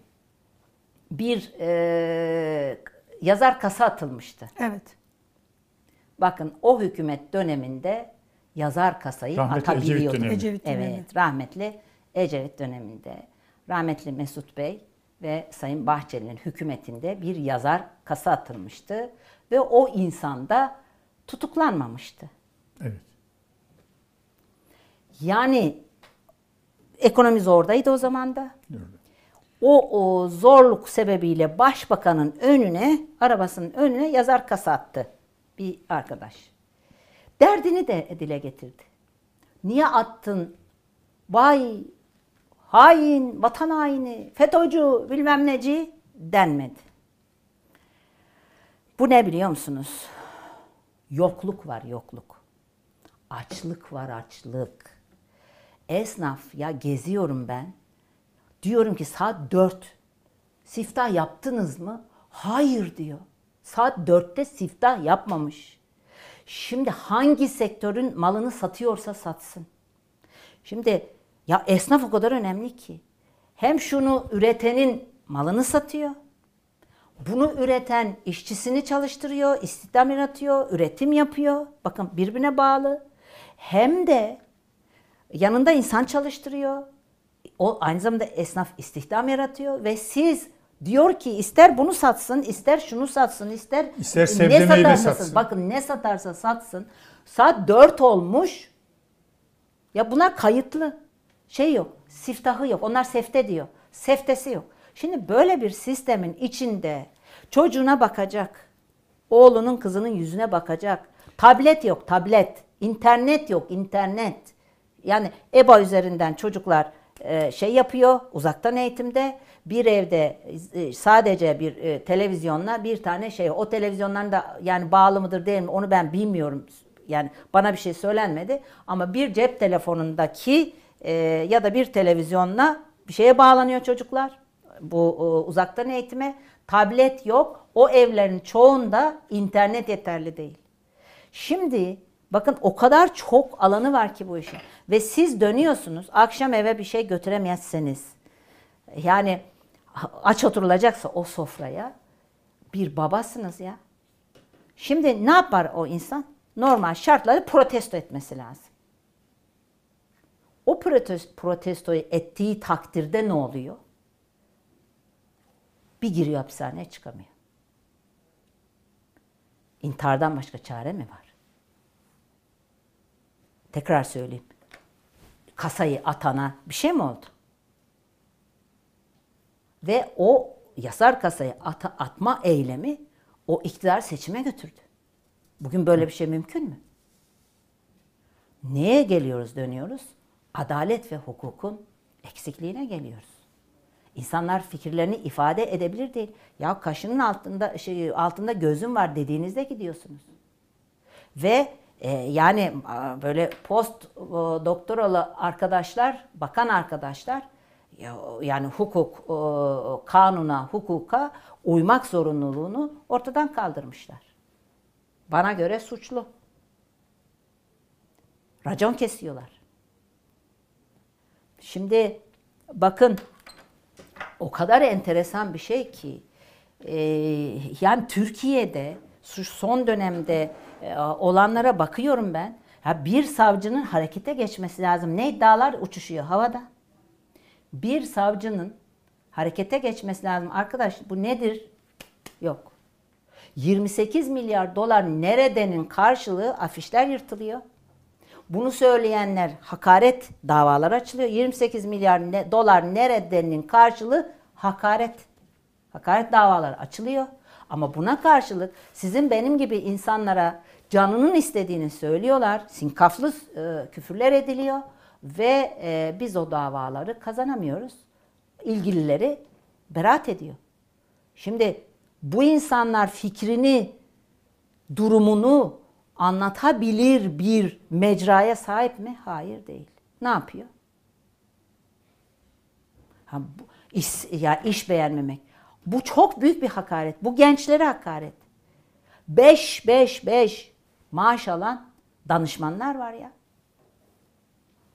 bir e, yazar kasa atılmıştı. Evet. Bakın o hükümet döneminde yazar kasayı Rahmetli Ecevit atabiliyordu. dönemi. Ecevit dönemi. Evet, rahmetli Ecevit döneminde rahmetli Mesut Bey ve Sayın Bahçeli'nin hükümetinde bir yazar kasa atılmıştı ve o insan da tutuklanmamıştı. Evet. Yani ekonomi zordaydı o zaman da. Öyle. O, o zorluk sebebiyle başbakanın önüne, arabasının önüne yazar kasa attı bir arkadaş. Derdini de dile getirdi. Niye attın? Vay hain, vatan haini, FETÖ'cü bilmem neci denmedi. Bu ne biliyor musunuz? Yokluk var yokluk. Açlık var açlık. Esnaf ya geziyorum ben. Diyorum ki saat 4. Siftah yaptınız mı? Hayır diyor. Saat 4'te siftah yapmamış. Şimdi hangi sektörün malını satıyorsa satsın. Şimdi ya esnaf o kadar önemli ki. Hem şunu üretenin malını satıyor. Bunu üreten işçisini çalıştırıyor, istihdam yaratıyor, üretim yapıyor. Bakın birbirine bağlı. Hem de yanında insan çalıştırıyor. O aynı zamanda esnaf istihdam yaratıyor ve siz diyor ki ister bunu satsın, ister şunu satsın, ister, İster meyve satarsa satsın. Bakın ne satarsa satsın. Saat 4 olmuş. Ya bunlar kayıtlı. Şey yok, siftahı yok. Onlar sefte diyor. Seftesi yok. Şimdi böyle bir sistemin içinde çocuğuna bakacak. Oğlunun kızının yüzüne bakacak. Tablet yok, tablet. İnternet yok, internet. Yani EBA üzerinden çocuklar e, şey yapıyor uzaktan eğitimde. Bir evde e, sadece bir e, televizyonla bir tane şey. O televizyonların da yani bağlı mıdır değil mi onu ben bilmiyorum. Yani bana bir şey söylenmedi. Ama bir cep telefonundaki e, ya da bir televizyonla bir şeye bağlanıyor çocuklar. Bu e, uzaktan eğitime. Tablet yok. O evlerin çoğunda internet yeterli değil. Şimdi bakın o kadar çok alanı var ki bu işin. Ve siz dönüyorsunuz akşam eve bir şey götüremezseniz. Yani aç oturulacaksa o sofraya bir babasınız ya. Şimdi ne yapar o insan? Normal şartları protesto etmesi lazım. O protesto, protestoyu ettiği takdirde ne oluyor? Bir giriyor hapishaneye çıkamıyor. İntihardan başka çare mi var? Tekrar söyleyeyim. Kasayı atana bir şey mi oldu? Ve o yasar kasayı ata, atma eylemi o iktidar seçime götürdü. Bugün böyle bir şey mümkün mü? Neye geliyoruz dönüyoruz? Adalet ve hukukun eksikliğine geliyoruz. İnsanlar fikirlerini ifade edebilir değil. Ya kaşının altında şey altında gözüm var dediğinizde gidiyorsunuz. Ve e, yani böyle post e, doktoralı arkadaşlar, bakan arkadaşlar yani hukuk, kanuna, hukuka uymak zorunluluğunu ortadan kaldırmışlar. Bana göre suçlu. Racon kesiyorlar. Şimdi bakın o kadar enteresan bir şey ki e, yani Türkiye'de şu son dönemde e, olanlara bakıyorum ben. Ya bir savcının harekete geçmesi lazım. Ne iddialar uçuşuyor havada. Bir savcının harekete geçmesi lazım. Arkadaş bu nedir? Yok. 28 milyar dolar neredenin karşılığı afişler yırtılıyor. Bunu söyleyenler hakaret davalar açılıyor. 28 milyar ne, dolar neredenin karşılığı hakaret. Hakaret davaları açılıyor. Ama buna karşılık sizin benim gibi insanlara canının istediğini söylüyorlar. Sinkaflı e, küfürler ediliyor ve e, biz o davaları kazanamıyoruz. İlgilileri beraat ediyor. Şimdi bu insanlar fikrini, durumunu anlatabilir bir mecraya sahip mi? Hayır değil. Ne yapıyor? Ha, bu, iş, ya iş beğenmemek. Bu çok büyük bir hakaret. Bu gençlere hakaret. 5 5 5 maaş alan danışmanlar var ya.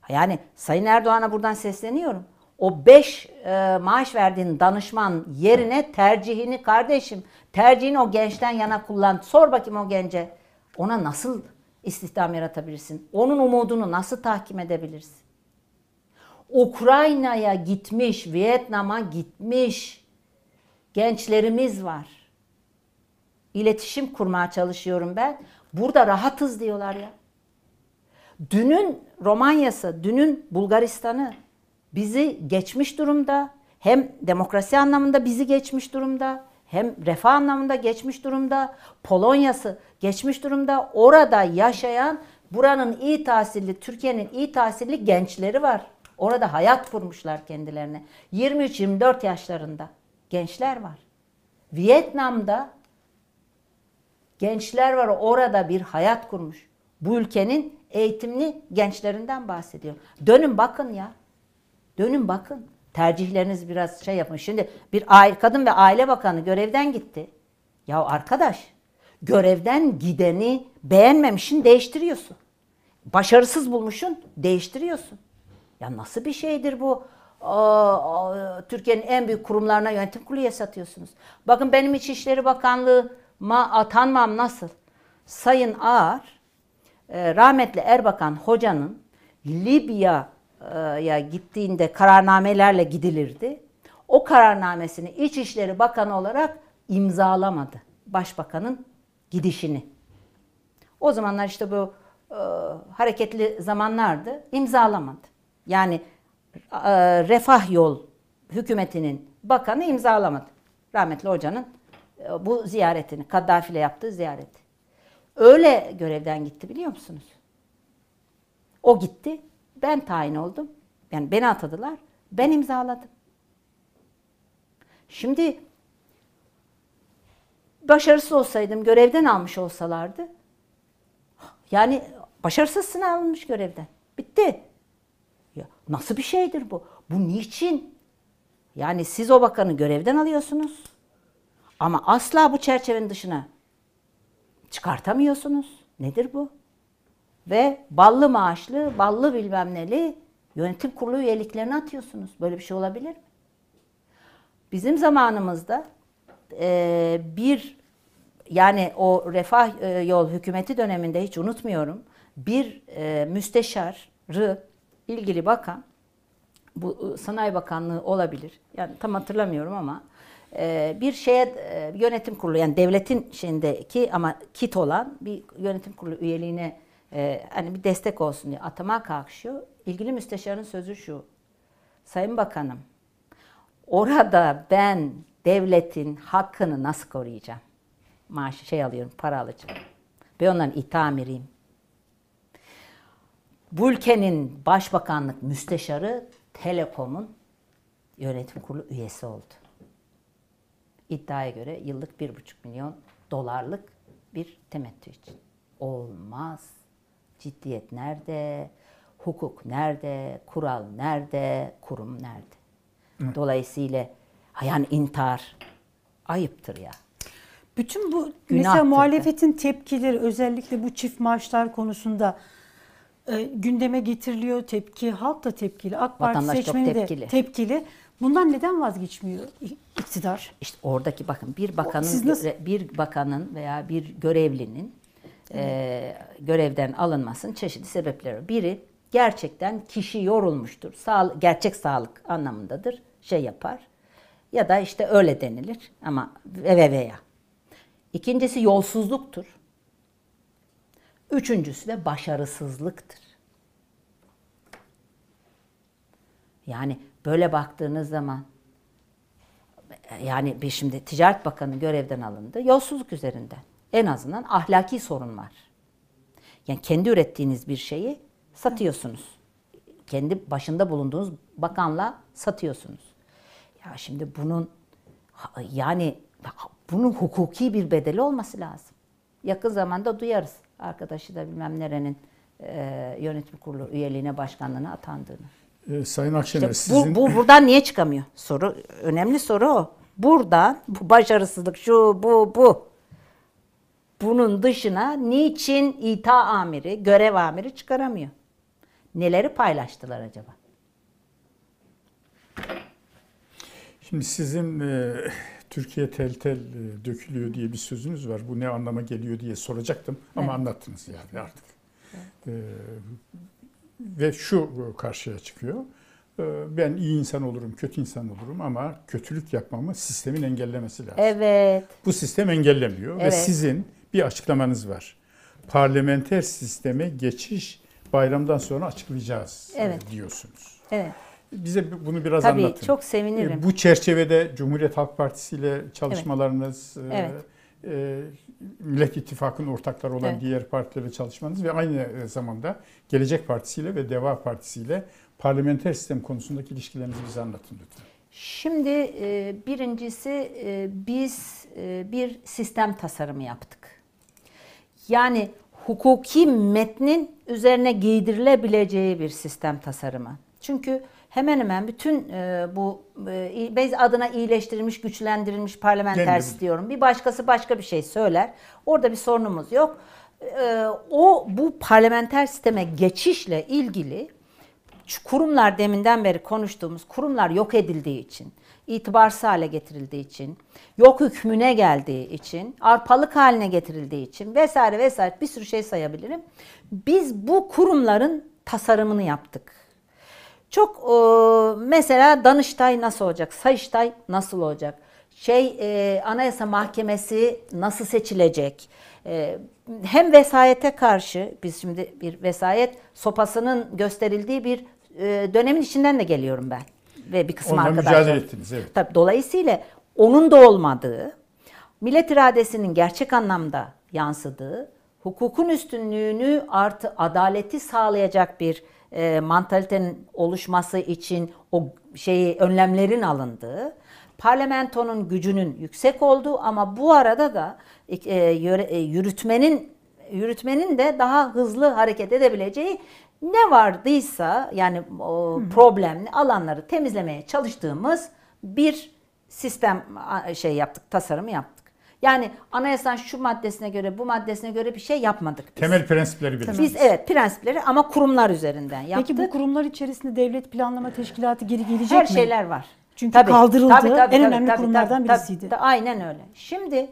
Yani Sayın Erdoğan'a buradan sesleniyorum. O 5 e, maaş verdiğin danışman yerine tercihini kardeşim, tercihini o gençten yana kullan. Sor bakayım o gence. Ona nasıl istihdam yaratabilirsin? Onun umudunu nasıl tahkim edebilirsin? Ukrayna'ya gitmiş, Vietnam'a gitmiş gençlerimiz var. İletişim kurmaya çalışıyorum ben. Burada rahatız diyorlar ya. Dünün Romanya'sı, dünün Bulgaristan'ı bizi geçmiş durumda. Hem demokrasi anlamında bizi geçmiş durumda, hem refah anlamında geçmiş durumda. Polonya'sı geçmiş durumda. Orada yaşayan buranın iyi tahsilli, Türkiye'nin iyi tahsilli gençleri var. Orada hayat kurmuşlar kendilerine. 23-24 yaşlarında gençler var. Vietnam'da gençler var orada bir hayat kurmuş. Bu ülkenin eğitimli gençlerinden bahsediyor. Dönün bakın ya. Dönün bakın. Tercihleriniz biraz şey yapın. Şimdi bir aile, kadın ve aile bakanı görevden gitti. Ya arkadaş görevden gideni beğenmemişsin değiştiriyorsun. Başarısız bulmuşsun değiştiriyorsun. Ya nasıl bir şeydir bu? Türkiye'nin en büyük kurumlarına yönetim kurulu satıyorsunuz. Bakın benim İçişleri Bakanlığı'ma atanmam nasıl? Sayın Ağar, e, rahmetli Erbakan hocanın Libya'ya gittiğinde kararnamelerle gidilirdi. O kararnamesini İçişleri Bakanı olarak imzalamadı. Başbakanın gidişini. O zamanlar işte bu e, hareketli zamanlardı. imzalamadı. Yani e, Refah Yol hükümetinin bakanı imzalamadı. Rahmetli hocanın e, bu ziyaretini, Kaddafi ile yaptığı ziyareti. Öyle görevden gitti biliyor musunuz? O gitti, ben tayin oldum. Yani beni atadılar. Ben imzaladım. Şimdi başarısız olsaydım, görevden almış olsalardı, yani başarısızsın alınmış görevden. Bitti. Ya nasıl bir şeydir bu? Bu niçin? Yani siz o bakanı görevden alıyorsunuz. Ama asla bu çerçevenin dışına çıkartamıyorsunuz. Nedir bu? Ve ballı maaşlı, ballı bilmem neli yönetim kurulu üyeliklerini atıyorsunuz. Böyle bir şey olabilir mi? Bizim zamanımızda e, bir yani o refah e, yol hükümeti döneminde hiç unutmuyorum. Bir e, müsteşarı ilgili bakan bu e, Sanayi Bakanlığı olabilir. Yani tam hatırlamıyorum ama e, bir şeye e, yönetim kurulu yani devletin şeyindeki ama kit olan bir yönetim kurulu üyeliğine e, hani bir destek olsun diye atama kalkışıyor. İlgili müsteşarın sözü şu. Sayın Bakanım, orada ben devletin hakkını nasıl koruyacağım? Maaşı şey alıyorum, para alacağım. Ben onların itamiriyim. Bu ülkenin başbakanlık müsteşarı Telekom'un yönetim kurulu üyesi oldu. İddiaya göre yıllık bir buçuk milyon dolarlık bir temettü için. Olmaz. Ciddiyet nerede? Hukuk nerede? Kural nerede? Kurum nerede? Dolayısıyla ha yani intihar ayıptır ya. Bütün bu Günahtır mesela muhalefetin tepkileri özellikle bu çift maaşlar konusunda e, gündeme getiriliyor tepki. Halk da tepkili. AK Parti Vatandaş çok seçmeni tepkili. de tepkili. Bundan neden vazgeçmiyor iktidar? İşte oradaki bakın bir bakanın bir bakanın veya bir görevlinin e, görevden alınmasının çeşitli sebepleri. Biri gerçekten kişi yorulmuştur. Sağ, gerçek sağlık anlamındadır. Şey yapar. Ya da işte öyle denilir ama ve veya. İkincisi yolsuzluktur. Üçüncüsü de başarısızlıktır. Yani böyle baktığınız zaman yani bir şimdi Ticaret Bakanı görevden alındı. Yolsuzluk üzerinden. En azından ahlaki sorun var. Yani kendi ürettiğiniz bir şeyi satıyorsunuz. Kendi başında bulunduğunuz bakanla satıyorsunuz. Ya şimdi bunun yani bunun hukuki bir bedeli olması lazım. Yakın zamanda duyarız arkadaşı da bilmem nerenin e, yönetim kurulu üyeliğine başkanlığına atandığını. Ee, Sayın Akşener İşte bu, sizin bu buradan niye çıkamıyor? Soru önemli soru o. Buradan bu başarısızlık şu bu bu. Bunun dışına niçin ita amiri, görev amiri çıkaramıyor? Neleri paylaştılar acaba? Şimdi sizin e, Türkiye tel tel e, dökülüyor diye bir sözünüz var. Bu ne anlama geliyor diye soracaktım ama Evet. anlattınız yani artık. E, ve şu karşıya çıkıyor. E, ben iyi insan olurum, kötü insan olurum ama kötülük yapmamı sistemin engellemesi lazım. Evet. Bu sistem engellemiyor ve Evet. sizin bir açıklamanız var. Parlamenter sisteme geçiş bayramdan sonra açıklayacağız e, Evet. diyorsunuz. Evet. Bize bunu biraz Tabii anlatın. çok sevinirim. E, Bu çerçevede Cumhuriyet Halk Partisi ile çalışmalarınız, e, Evet. e, Millet İttifakı'nın ortakları olan Evet. diğer partilerle çalışmanız ve aynı e, zamanda Gelecek Partisi ile ve Deva Partisi ile parlamenter sistem konusundaki ilişkilerinizi bize anlatın lütfen. Şimdi e, birincisi e, biz e, bir sistem tasarımı yaptık. Yani hukuki metnin üzerine giydirilebileceği bir sistem tasarımı. Çünkü hemen hemen bütün e, bu e, adına iyileştirilmiş, güçlendirilmiş parlamenter istiyorum. Bir başkası başka bir şey söyler. Orada bir sorunumuz yok. E, o bu parlamenter sisteme geçişle ilgili kurumlar deminden beri konuştuğumuz kurumlar yok edildiği için, itibarsız hale getirildiği için, yok hükmüne geldiği için, arpalık haline getirildiği için vesaire vesaire bir sürü şey sayabilirim. Biz bu kurumların tasarımını yaptık. Çok e, mesela Danıştay nasıl olacak? Sayıştay nasıl olacak? Şey e, Anayasa Mahkemesi nasıl seçilecek? E, hem vesayete karşı biz şimdi bir vesayet sopasının gösterildiği bir e, dönemin içinden de geliyorum ben ve bir kısım Onunla arkadaşlar. mücadele ettiniz, evet. Tabii, dolayısıyla onun da olmadığı, millet iradesinin gerçek anlamda yansıdığı, hukukun üstünlüğünü artı adaleti sağlayacak bir e, mantalitenin oluşması için o şeyi önlemlerin alındığı, parlamentonun gücünün yüksek olduğu ama bu arada da e, e, yürütmenin yürütmenin de daha hızlı hareket edebileceği ne vardıysa yani o problemli alanları temizlemeye çalıştığımız bir sistem şey yaptık, tasarımı yaptık. Yani anayasanın şu maddesine göre, bu maddesine göre bir şey yapmadık biz. Temel prensipleri belirledik. Biz evet prensipleri ama kurumlar üzerinden yaptık. Peki bu kurumlar içerisinde devlet planlama teşkilatı geri gelecek Her mi? şeyler var. Çünkü kaldırıldı. En önemli kurumlardan tabii, birisiydi. tabii. aynen öyle. Şimdi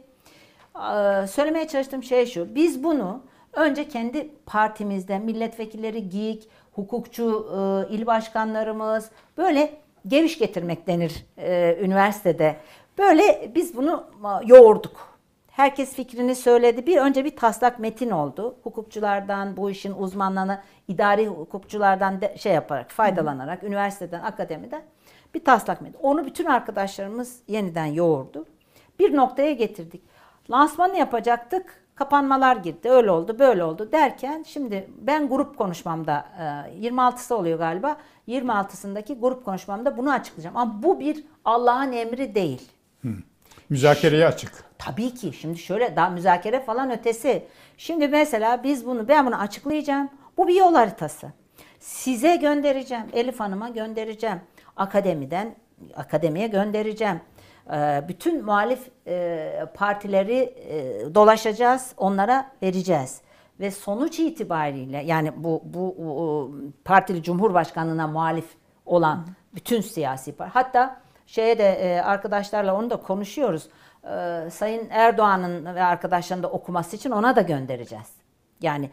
söylemeye çalıştığım şey şu. Biz bunu önce kendi partimizde milletvekilleri, GİK, hukukçu e, il başkanlarımız böyle geviş getirmek denir e, üniversitede. Böyle biz bunu yoğurduk. Herkes fikrini söyledi. Bir önce bir taslak metin oldu. Hukukçulardan, bu işin uzmanlarına, idari hukukçulardan de, şey yaparak, faydalanarak, üniversiteden, akademiden bir taslak metin. Onu bütün arkadaşlarımız yeniden yoğurdu. Bir noktaya getirdik. Lansmanı yapacaktık. Kapanmalar girdi. Öyle oldu, böyle oldu derken şimdi ben grup konuşmamda e, 26'sı oluyor galiba. 26'sındaki grup konuşmamda bunu açıklayacağım. Ama bu bir Allah'ın emri değil. Müzakereye açık. Tabii ki. Şimdi şöyle daha müzakere falan ötesi. Şimdi mesela biz bunu ben bunu açıklayacağım. Bu bir yol haritası. Size göndereceğim. Elif Hanım'a göndereceğim. Akademiden akademiye göndereceğim. Ee, Bütün muhalif e, partileri e, dolaşacağız. Onlara vereceğiz. Ve sonuç itibariyle yani bu bu partili cumhurbaşkanlığına muhalif olan bütün siyasi parti hatta şeye de e, arkadaşlarla onu da konuşuyoruz. Ee, Sayın Erdoğan'ın ve arkadaşlarının da okuması için ona da göndereceğiz. Yani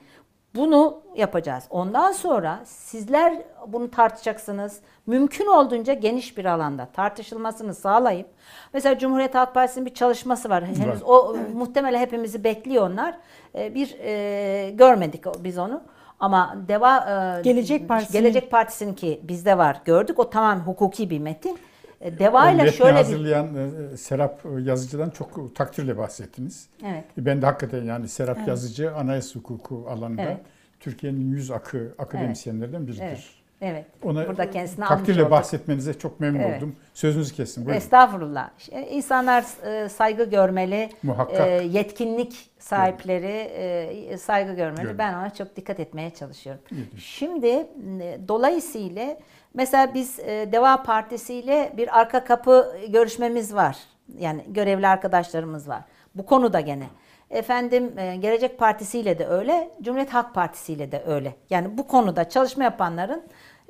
bunu yapacağız. Ondan sonra sizler bunu tartışacaksınız. Mümkün olduğunca geniş bir alanda tartışılmasını sağlayıp mesela Cumhuriyet Halk Partisi'nin bir çalışması var. Henüz o muhtemelen hepimizi bekliyor onlar. Ee, bir e, görmedik o- biz onu. Ama Deva e, Gelecek Partisi'nin- Gelecek Partisi'ninki bizde var. Gördük. O tamam hukuki bir metin. E, Deva O ile metni şöyle bir hazırlayan e, Serap yazıcıdan çok takdirle bahsettiniz. Evet. Ben de hakikaten yani Serap Yazıcı anayasa hukuku alanında Evet. Türkiye'nin yüz akı akademisyenlerden biridir. Evet. Evet. Ona Burada kendisini takdirle bahsetmenize çok memnun Evet. oldum. Sözünüzü kestim. Buyurun. Estağfurullah. E, İnsanlar e, saygı görmeli. Muhakkak. E, yetkinlik sahipleri e, saygı görmeli. Görmeli. Ben ona çok dikkat etmeye çalışıyorum. Diyorsun. Şimdi e, dolayısıyla mesela biz e, Deva Partisi ile bir arka kapı görüşmemiz var. Yani görevli arkadaşlarımız var. Bu konuda gene. Efendim e, Gelecek Partisi ile de öyle, Cumhuriyet Halk Partisi ile de öyle. Yani bu konuda çalışma yapanların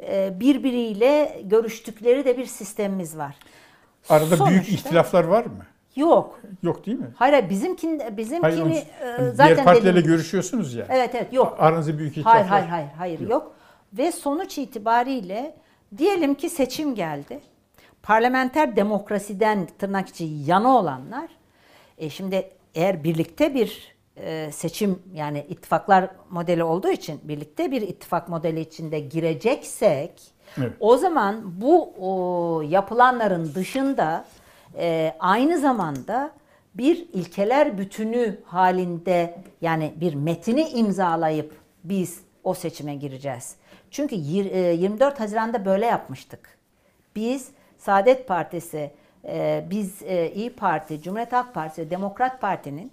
e, birbiriyle görüştükleri de bir sistemimiz var. Arada büyük Sonuçta- ihtilaflar var mı? Yok. Yok değil mi? Hayır, bizimkin bizimkini Hayır, e, hani zaten diğer partilerle dedim- görüşüyorsunuz ya. Evet evet yok. Aranızda büyük ihtilaflar. Hayır hayır hayır hayır yok. Ve sonuç itibariyle diyelim ki seçim geldi. Parlamenter demokrasiden tırnak içi yana olanlar e şimdi eğer birlikte bir e, seçim yani ittifaklar modeli olduğu için birlikte bir ittifak modeli içinde gireceksek Evet. o zaman bu o, yapılanların dışında e, aynı zamanda bir ilkeler bütünü halinde yani bir metini imzalayıp biz o seçime gireceğiz. Çünkü yir- e, 24 Haziran'da böyle yapmıştık. Biz Saadet Partisi, e, biz e, İyi Parti, Cumhuriyet Halk Partisi, ve Demokrat Parti'nin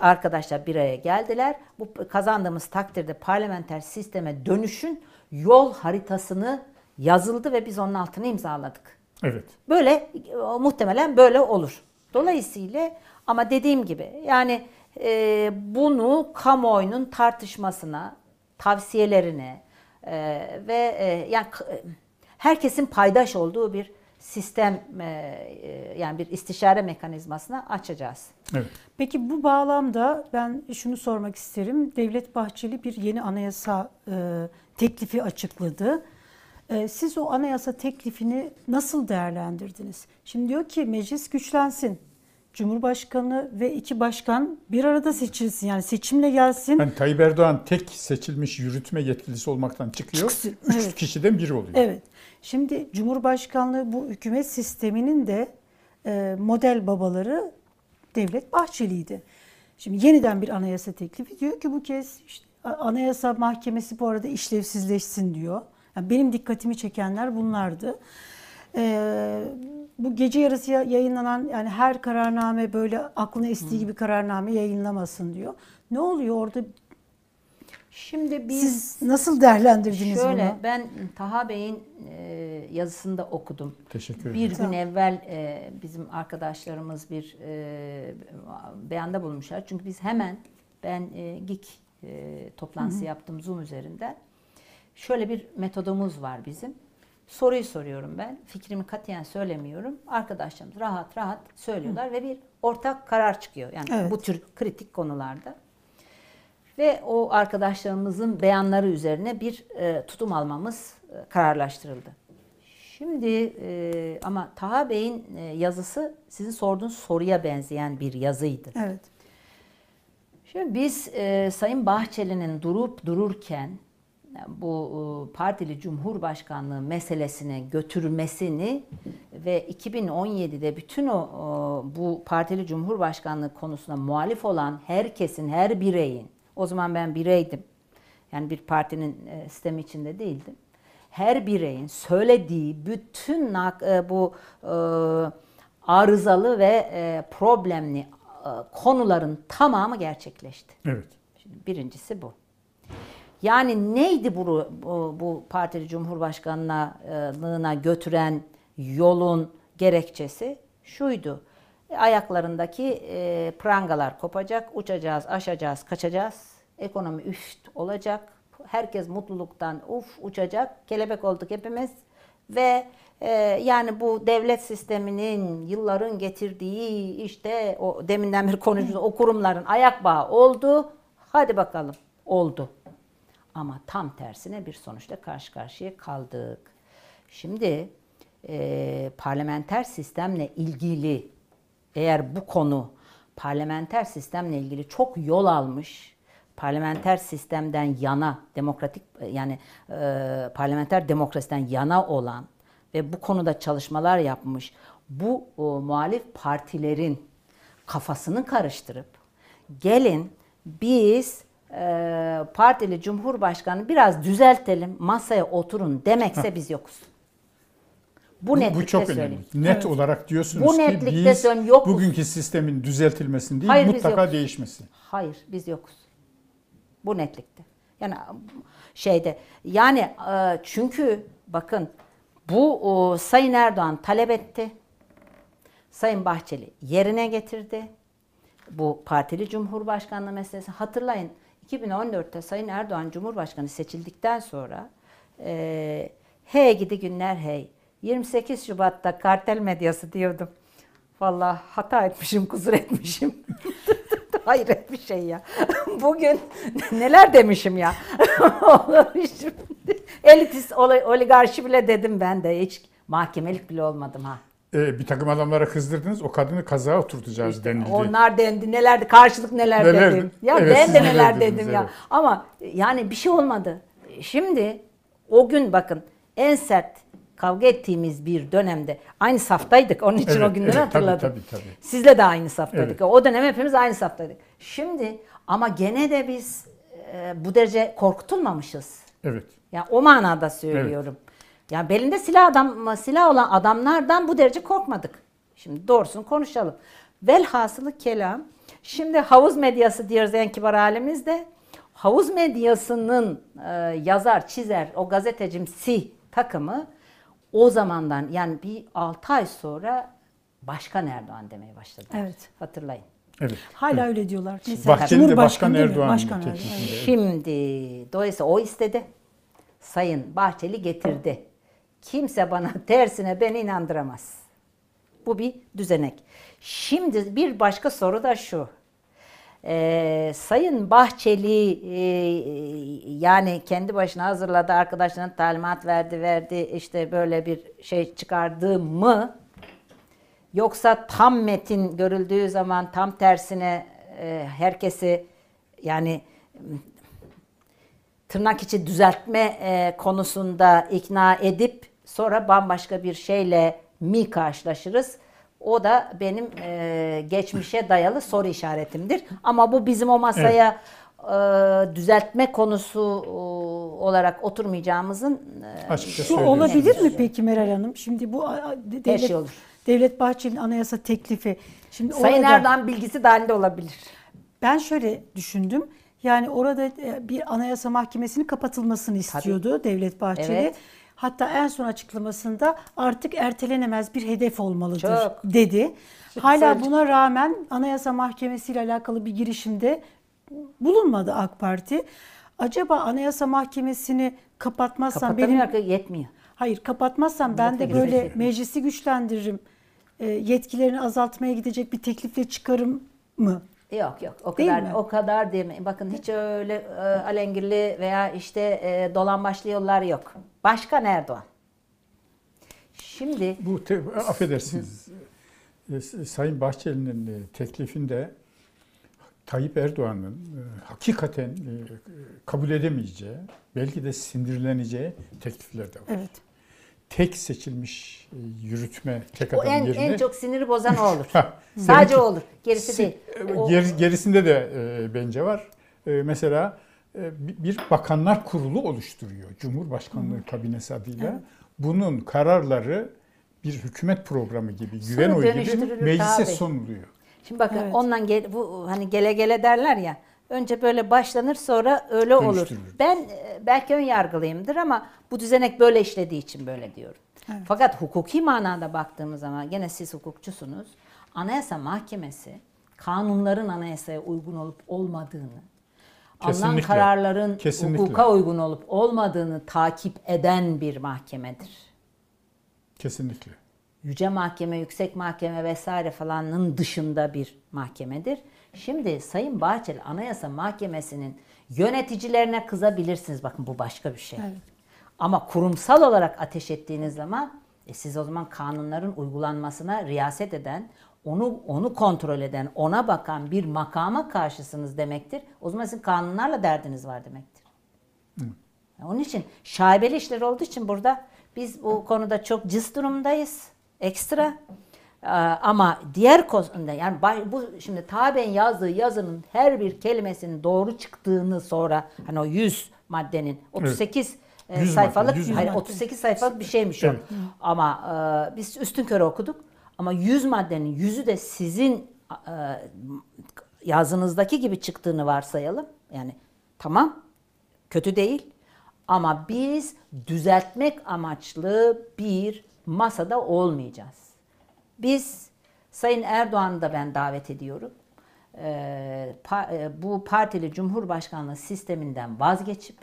arkadaşlar bir araya geldiler. Bu kazandığımız takdirde parlamenter sisteme dönüşün yol haritasını yazıldı ve biz onun altını imzaladık. Evet. Böyle muhtemelen böyle olur. Dolayısıyla ama dediğim gibi yani e, bunu kamuoyunun tartışmasına, tavsiyelerine e, ve e, yani e, herkesin paydaş olduğu bir sistem e, e, yani bir istişare mekanizmasına açacağız. Evet. Peki bu bağlamda ben şunu sormak isterim. Devlet Bahçeli bir yeni anayasa e, teklifi açıkladı. E, siz o anayasa teklifini nasıl değerlendirdiniz? Şimdi diyor ki meclis güçlensin. Cumhurbaşkanı ve iki başkan bir arada seçilsin. Yani seçimle gelsin. Hani Tayyip Erdoğan tek seçilmiş yürütme yetkilisi olmaktan çıkıyor. Çıksın, Üç evet. kişiden biri oluyor. Evet. Şimdi Cumhurbaşkanlığı bu hükümet sisteminin de e, model babaları Devlet Bahçeli'ydi. Şimdi yeniden bir anayasa teklifi diyor ki bu kez işte anayasa mahkemesi bu arada işlevsizleşsin diyor. Yani benim dikkatimi çekenler bunlardı. Ee, bu gece yarısı ya- yayınlanan yani her kararname böyle aklına estiği gibi kararname yayınlamasın diyor. Ne oluyor orada? Şimdi biz Siz nasıl değerlendirdiniz şöyle bunu? ben Taha Bey'in e, yazısında okudum. Teşekkür Bir ederim. gün evvel e, bizim arkadaşlarımız bir e, beyanda bulmuşlar. Çünkü biz hemen ben e, GİK e, toplantısı yaptım Zoom üzerinden. Şöyle bir metodumuz var bizim. Soruyu soruyorum ben. Fikrimi katiyen söylemiyorum. Arkadaşlarımız rahat rahat söylüyorlar ve bir ortak karar çıkıyor. Yani Evet. bu tür kritik konularda. Ve o arkadaşlarımızın beyanları üzerine bir e, tutum almamız e, kararlaştırıldı. Şimdi e, ama Taha Bey'in e, yazısı sizin sorduğunuz soruya benzeyen bir yazıydı. Evet. Şimdi biz e, Sayın Bahçeli'nin durup dururken bu e, partili cumhurbaşkanlığı meselesine götürmesini ve 2017'de bütün o, o bu partili cumhurbaşkanlığı konusuna muhalif olan herkesin, her bireyin, o zaman ben bireydim, yani bir partinin e, sistemi içinde değildim. Her bireyin söylediği bütün e, bu e, arızalı ve e, problemli e, konuların tamamı gerçekleşti. Evet. Şimdi birincisi bu. Yani neydi bu, bu, bu partili cumhurbaşkanlığına götüren yolun gerekçesi? Şuydu. E, Ayaklarındaki e, prangalar kopacak, uçacağız, aşacağız, kaçacağız. Ekonomi üft olacak. Herkes mutluluktan uf uçacak. Kelebek olduk hepimiz. Ve e, yani bu devlet sisteminin yılların getirdiği işte o deminden bir konuştuğumuz o kurumların ayak bağı oldu. Hadi bakalım oldu. Ama tam tersine bir sonuçla karşı karşıya kaldık. Şimdi e, parlamenter sistemle ilgili eğer bu konu parlamenter sistemle ilgili çok yol almış, parlamenter sistemden yana, demokratik yani e, parlamenter demokrasiden yana olan ve bu konuda çalışmalar yapmış bu o, muhalif partilerin kafasını karıştırıp gelin biz e, partili cumhurbaşkanı biraz düzeltelim masaya oturun demekse biz yokuz. Bu, Bu, netlikte bu çok söyleyeyim. önemli. Net olarak diyorsunuz Bu ki netlikte biz söyleyeyim, yokuz. bugünkü sistemin düzeltilmesini değil Hayır, biz mutlaka yokuz. değişmesi. Hayır biz yokuz. Bu netlikte. Yani şeyde yani e, çünkü bakın bu Sayın Erdoğan talep etti. Sayın Bahçeli yerine getirdi. Bu partili cumhurbaşkanlığı meselesi. Hatırlayın 2014'te Sayın Erdoğan Cumhurbaşkanı seçildikten sonra e, hey gidi günler hey 28 Şubat'ta kartel medyası diyordum. Vallahi hata etmişim, kusur etmişim. Hayret bir şey ya. Bugün neler demişim ya. Elitist oli- oligarşi bile dedim ben de. Hiç mahkemelik bile olmadım ha. Ee, bir takım adamlara kızdırdınız, o kadını kazağa oturtacağız denildi. Onlar dendi nelerdi karşılık neler, Neler- dedim. Ya Evet, ben de neler neler dediniz, dedim ya. evet. Ama yani bir şey olmadı. Şimdi o gün bakın en sert kavga ettiğimiz bir dönemde aynı saftaydık. Onun için Evet, o günleri evet, tabii, hatırladım. tabii, tabii. Sizle de aynı saftaydık. Evet. O dönem hepimiz aynı saftaydık. Şimdi ama gene de biz e, bu derece korkutulmamışız. Evet. Yani o manada söylüyorum. Yani belinde silah adam silah olan adamlardan bu derece korkmadık. Şimdi doğrusunu konuşalım. Velhasılı kelam. Şimdi havuz medyası diyoruz en kibar halimizde. Havuz medyasının e, yazar, çizer, o gazetecimsi takımı o zamandan yani bir 6 ay sonra Başkan Erdoğan demeye başladı. Evet. Hatırlayın. Evet. Hala öyle diyorlar. Mesela Bahçeli de Cumhurbaşkanı Başkan? Erdoğan Başkan Erdoğan. evet. Şimdi dolayısıyla o istedi. Sayın Bahçeli getirdi. Kimse bana tersine beni inandıramaz. Bu bir düzenek. Şimdi bir başka soru da şu. Ee, Sayın Bahçeli e, yani kendi başına hazırladı, arkadaşlarına talimat verdi, verdi işte böyle bir şey çıkardı mı? Yoksa tam metin görüldüğü zaman tam tersine e, herkesi yani tırnak içi düzeltme e, konusunda ikna edip sonra bambaşka bir şeyle mi karşılaşırız? O da benim e, geçmişe dayalı soru işaretimdir. Ama bu bizim o masaya e, düzeltme konusu olarak oturmayacağımızın e, Açıkça Şu söyleyeyim. olabilir mi peki Meral Hanım? Şimdi bu devlet, şey olur. Devlet Bahçeli'nin anayasa teklifi. Şimdi Sayın orada- Erdoğan bilgisi dahilinde olabilir. Ben şöyle düşündüm. Yani orada e, bir anayasa mahkemesinin kapatılmasını istiyordu Devlet Bahçeli. Evet. Hatta en son açıklamasında artık ertelenemez bir hedef olmalıdır Çok. dedi. Hala söyleyecek. buna rağmen Anayasa Mahkemesi ile alakalı bir girişimde bulunmadı AK Parti. Acaba Anayasa Mahkemesini kapatmazsam benim yetmiyor. Hayır kapatmazsam ben de böyle meclisi güçlendiririm. E, yetkilerini azaltmaya gidecek bir teklifle çıkarım mı? Yok yok o Değil kadar mi? o kadar demeyin. Bakın hiç öyle e, alengirli veya işte e, dolambaçlı yollar yok. Başkan Erdoğan. Şimdi Bu te- affedersiniz. E, Sayın Bahçeli'nin e, teklifinde Tayyip Erdoğan'ın e, hakikaten e, kabul edemeyeceği, belki de sindirleneceği teklifler de var. Evet. Tek seçilmiş yürütme tek o adam en, yerine en çok siniri bozan o olur. Sadece o olur. Gerisi si- değil. geri- gerisinde de bence var. Mesela bir bakanlar kurulu oluşturuyor Cumhurbaşkanlığı kabinesi adıyla. Bunun kararları bir hükümet programı gibi, güven oyu gibi meclise tabii. sunuluyor. Şimdi bakın Evet. ondan gel, bu hani gele gele derler ya. Önce böyle başlanır sonra öyle olur. Ben e, belki ön yargılıyımdır ama bu düzenek böyle işlediği için böyle diyorum. Fakat hukuki manada baktığımız zaman gene siz hukukçusunuz. Anayasa Mahkemesi kanunların anayasaya uygun olup olmadığını, alınan Kesinlikle. kararların Kesinlikle. hukuka uygun olup olmadığını takip eden bir mahkemedir. Kesinlikle. Yüce Mahkeme, Yüksek Mahkeme vesaire falanın dışında bir mahkemedir. Şimdi Sayın Bahçeli Anayasa Mahkemesi'nin yöneticilerine kızabilirsiniz. Bakın bu başka bir şey. Ama kurumsal olarak ateş ettiğiniz zaman e siz o zaman kanunların uygulanmasına riyaset eden, onu onu kontrol eden, ona bakan bir makama karşısınız demektir. O zaman sizin kanunlarla derdiniz var demektir. Onun için şaibeli işler olduğu için burada biz bu konuda çok cız durumdayız. Ekstra. Ee, Ama diğer konuda yani bu şimdi Taben yazdığı yazının her bir kelimesinin doğru çıktığını sonra hani o 100 maddenin 38 e, 100 sayfalık madde, 100 hayır, madde. 38 sayfalık bir şeymiş o. Evet. Ama e, biz üstün körü okuduk. Ama 100 maddenin yüzü de sizin e, yazınızdaki gibi çıktığını varsayalım. Yani tamam kötü değil ama biz düzeltmek amaçlı bir masada olmayacağız. Biz Sayın Erdoğan'ı da ben davet ediyorum. Ee, pa- e, bu partili cumhurbaşkanlığı sisteminden vazgeçip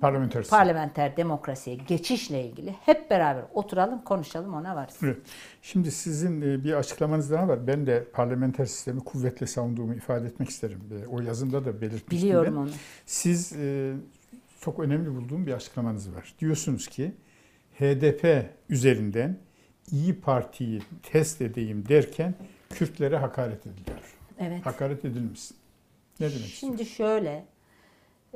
Parlamenter parlamenter demokrasiye geçişle ilgili hep beraber oturalım, konuşalım, ona varız. Evet. Şimdi sizin bir açıklamanız daha var. Ben de parlamenter sistemi kuvvetle savunduğumu ifade etmek isterim. O yazında da belirtmiştim Biliyorum ben. onu. Siz e, çok önemli bulduğum bir açıklamanız var. Diyorsunuz ki HDP üzerinden İyi Parti'yi test edeyim derken Kürtlere hakaret ediliyor. Evet. Hakaret edilmesin. Ne demek? Şimdi şöyle, e,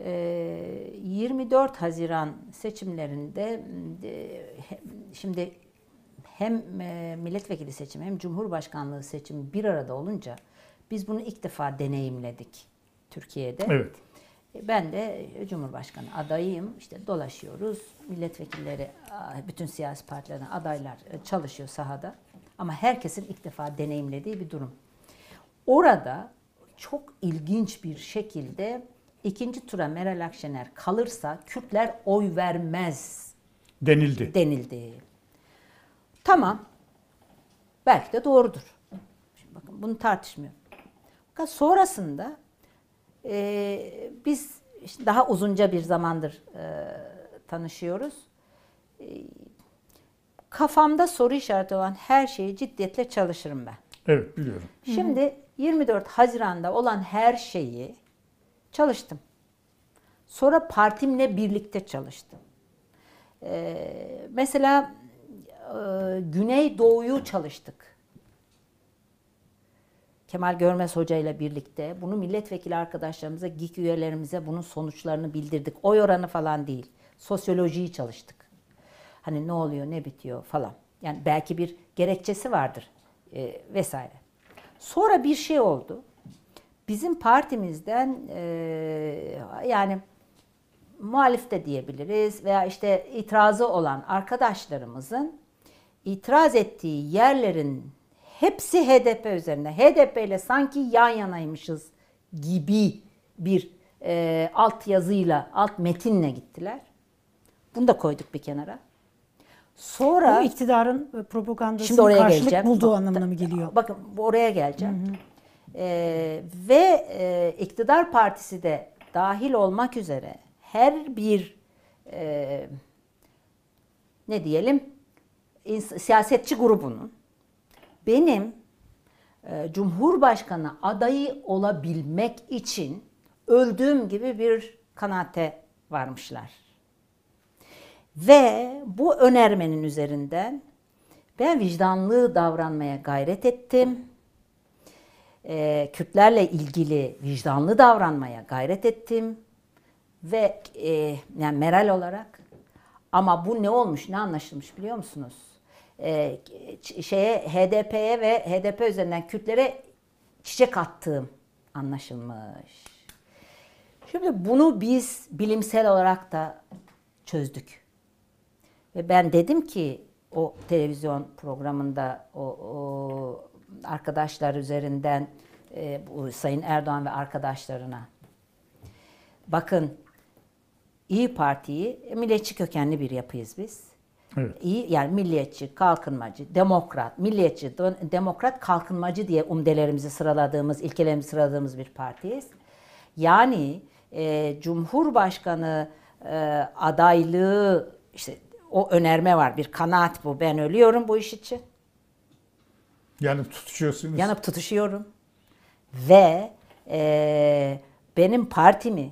24 Haziran seçimlerinde e, şimdi hem e, milletvekili seçimi hem cumhurbaşkanlığı seçimi bir arada olunca biz bunu ilk defa deneyimledik Türkiye'de. Evet. Ben de Cumhurbaşkanı adayıyım. İşte dolaşıyoruz. Milletvekilleri, bütün siyasi partilerden adaylar e, çalışıyor sahada. Ama herkesin ilk defa deneyimlediği bir durum. Orada çok ilginç bir şekilde ikinci tura Meral Akşener kalırsa Kürtler oy vermez Denildi. denildi. Tamam. Belki de doğrudur. Şimdi bakın bunu tartışmıyorum. Fakat sonrasında e, biz işte daha uzunca bir zamandır e, tanışıyoruz. E, kafamda soru işareti olan her şeyi ciddiyetle çalışırım ben. Evet biliyorum. Şimdi 24 Haziran'da olan her şeyi çalıştım. Sonra partimle birlikte çalıştım. Ee, mesela e, Güneydoğu'yu çalıştık. Kemal Görmez Hoca ile birlikte bunu milletvekili arkadaşlarımıza, GİK üyelerimize bunun sonuçlarını bildirdik. Oy oranı falan değil. Sosyolojiyi çalıştık. Hani ne oluyor, ne bitiyor falan. Yani belki bir gerekçesi vardır e, vesaire. Sonra bir şey oldu. Bizim partimizden e, yani muhalif de diyebiliriz veya işte itirazı olan arkadaşlarımızın itiraz ettiği yerlerin hepsi HDP üzerine. HDP ile sanki yan yanaymışız gibi bir e, alt yazıyla, alt metinle gittiler. Bunu da koyduk bir kenara. Sonra Bu iktidarın propagandasının karşılık geleceğim. bulduğu anlamına mı geliyor? Bakın oraya geleceğim. Ee, ve e, iktidar partisi de dahil olmak üzere her bir e, ne diyelim siyasetçi grubunun benim e, Cumhurbaşkanı adayı olabilmek için öldüğüm gibi bir kanaate varmışlar. Ve bu önermenin üzerinden ben vicdanlı davranmaya gayret ettim. Ee, Kürtlerle ilgili vicdanlı davranmaya gayret ettim. Ve e, yani Meral olarak ama bu ne olmuş, ne anlaşılmış biliyor musunuz? Ç- şeye HDP'ye ve HDP üzerinden Kürtlere çiçek attığım anlaşılmış. Şimdi bunu biz bilimsel olarak da çözdük. Ve ben dedim ki o televizyon programında o, o arkadaşlar üzerinden e, bu Sayın Erdoğan ve arkadaşlarına bakın İyi Parti'yi milliyetçi kökenli bir yapıyız biz. Evet. İyi yani milliyetçi, kalkınmacı, demokrat, milliyetçi, demokrat, kalkınmacı diye umdelerimizi sıraladığımız, ilkelerimizi sıraladığımız bir partiyiz. Yani e, Cumhurbaşkanı e, adaylığı işte o önerme var. Bir kanaat bu. Ben ölüyorum bu iş için. Yani tutuşuyorsunuz. Yanıp tutuşuyorum. Ve e, benim partimi,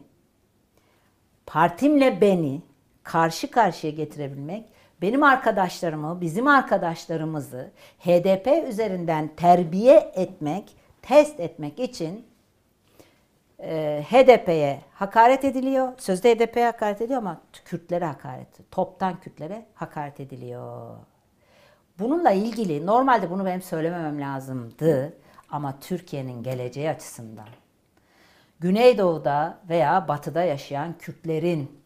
partimle beni karşı karşıya getirebilmek, benim arkadaşlarımı, bizim arkadaşlarımızı HDP üzerinden terbiye etmek, test etmek için e, HDP'ye hakaret ediliyor. Sözde HDP'ye hakaret ediliyor ama Kürtlere hakaret, toptan Kürtlere hakaret ediliyor. Bununla ilgili normalde bunu benim söylememem lazımdı ama Türkiye'nin geleceği açısından Güneydoğu'da veya Batı'da yaşayan Kürtlerin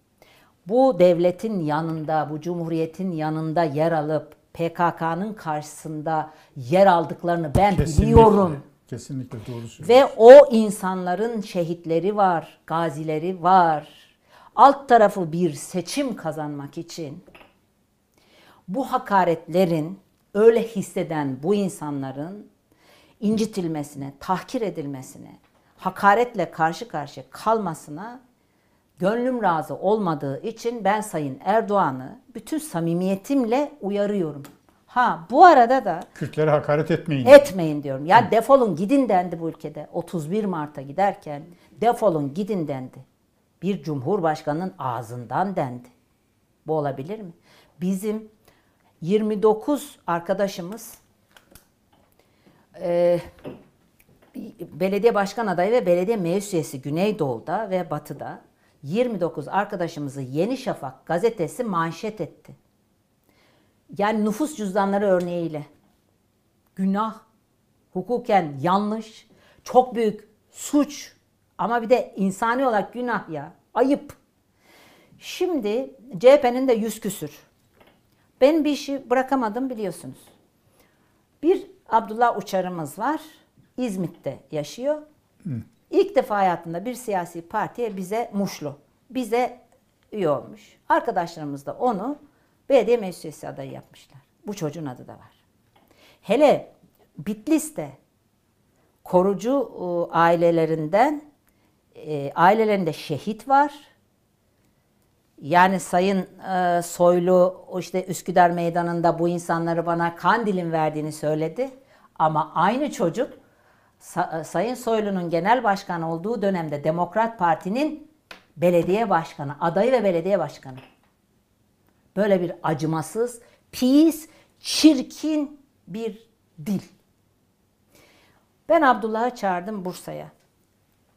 bu devletin yanında, bu cumhuriyetin yanında yer alıp PKK'nın karşısında yer aldıklarını ben Kesinlikle. biliyorum. Kesinlikle doğru söylüyorsunuz. Ve o insanların şehitleri var, gazileri var. Alt tarafı bir seçim kazanmak için bu hakaretlerin öyle hisseden bu insanların incitilmesine, tahkir edilmesine, hakaretle karşı karşıya kalmasına gönlüm razı olmadığı için ben Sayın Erdoğan'ı bütün samimiyetimle uyarıyorum. Ha bu arada da Kürtlere hakaret etmeyin. Etmeyin diyorum. Ya defolun gidin dendi bu ülkede. 31 Mart'a giderken defolun gidin dendi. Bir cumhurbaşkanının ağzından dendi. Bu olabilir mi? Bizim 29 arkadaşımız e, belediye başkan adayı ve belediye meclis üyesi Güneydoğu'da ve Batı'da 29 arkadaşımızı Yeni Şafak gazetesi manşet etti. Yani nüfus cüzdanları örneğiyle günah, hukuken yanlış, çok büyük suç ama bir de insani olarak günah ya, ayıp. Şimdi CHP'nin de yüz küsür. Ben bir işi bırakamadım biliyorsunuz. Bir Abdullah Uçar'ımız var. İzmit'te yaşıyor. İlk defa hayatında bir siyasi partiye bize muşlu, bize üye olmuş. Arkadaşlarımız da onu belediye meclis adayı yapmışlar. Bu çocuğun adı da var. Hele Bitlis'te korucu e, ailelerinden e, ailelerinde şehit var. Yani Sayın e, Soylu işte Üsküdar Meydanı'nda bu insanları bana Kandil'in verdiğini söyledi. Ama aynı çocuk Sa- e, Sayın Soylu'nun genel başkan olduğu dönemde Demokrat Parti'nin belediye başkanı, adayı ve belediye başkanı. Böyle bir acımasız, pis, çirkin bir dil. Ben Abdullah'ı çağırdım Bursa'ya.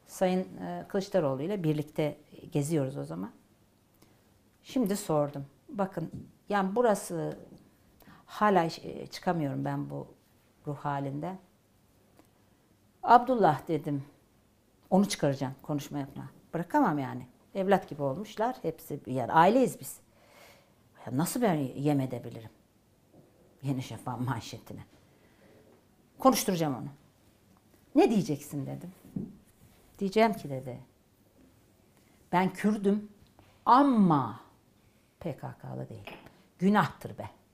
Sayın e, Kılıçdaroğlu ile birlikte geziyoruz o zaman. Şimdi sordum. Bakın yani burası hala e, çıkamıyorum ben bu ruh halinden. Abdullah dedim. Onu çıkaracağım konuşma yapma. Bırakamam yani. Evlat gibi olmuşlar. Hepsi yani aileyiz biz. Ya nasıl ben yem edebilirim? Yeni Şafak manşetine. Konuşturacağım onu. Ne diyeceksin dedim. Diyeceğim ki dedi. Ben Kürdüm ama PKK'lı değilim. Günahtır be.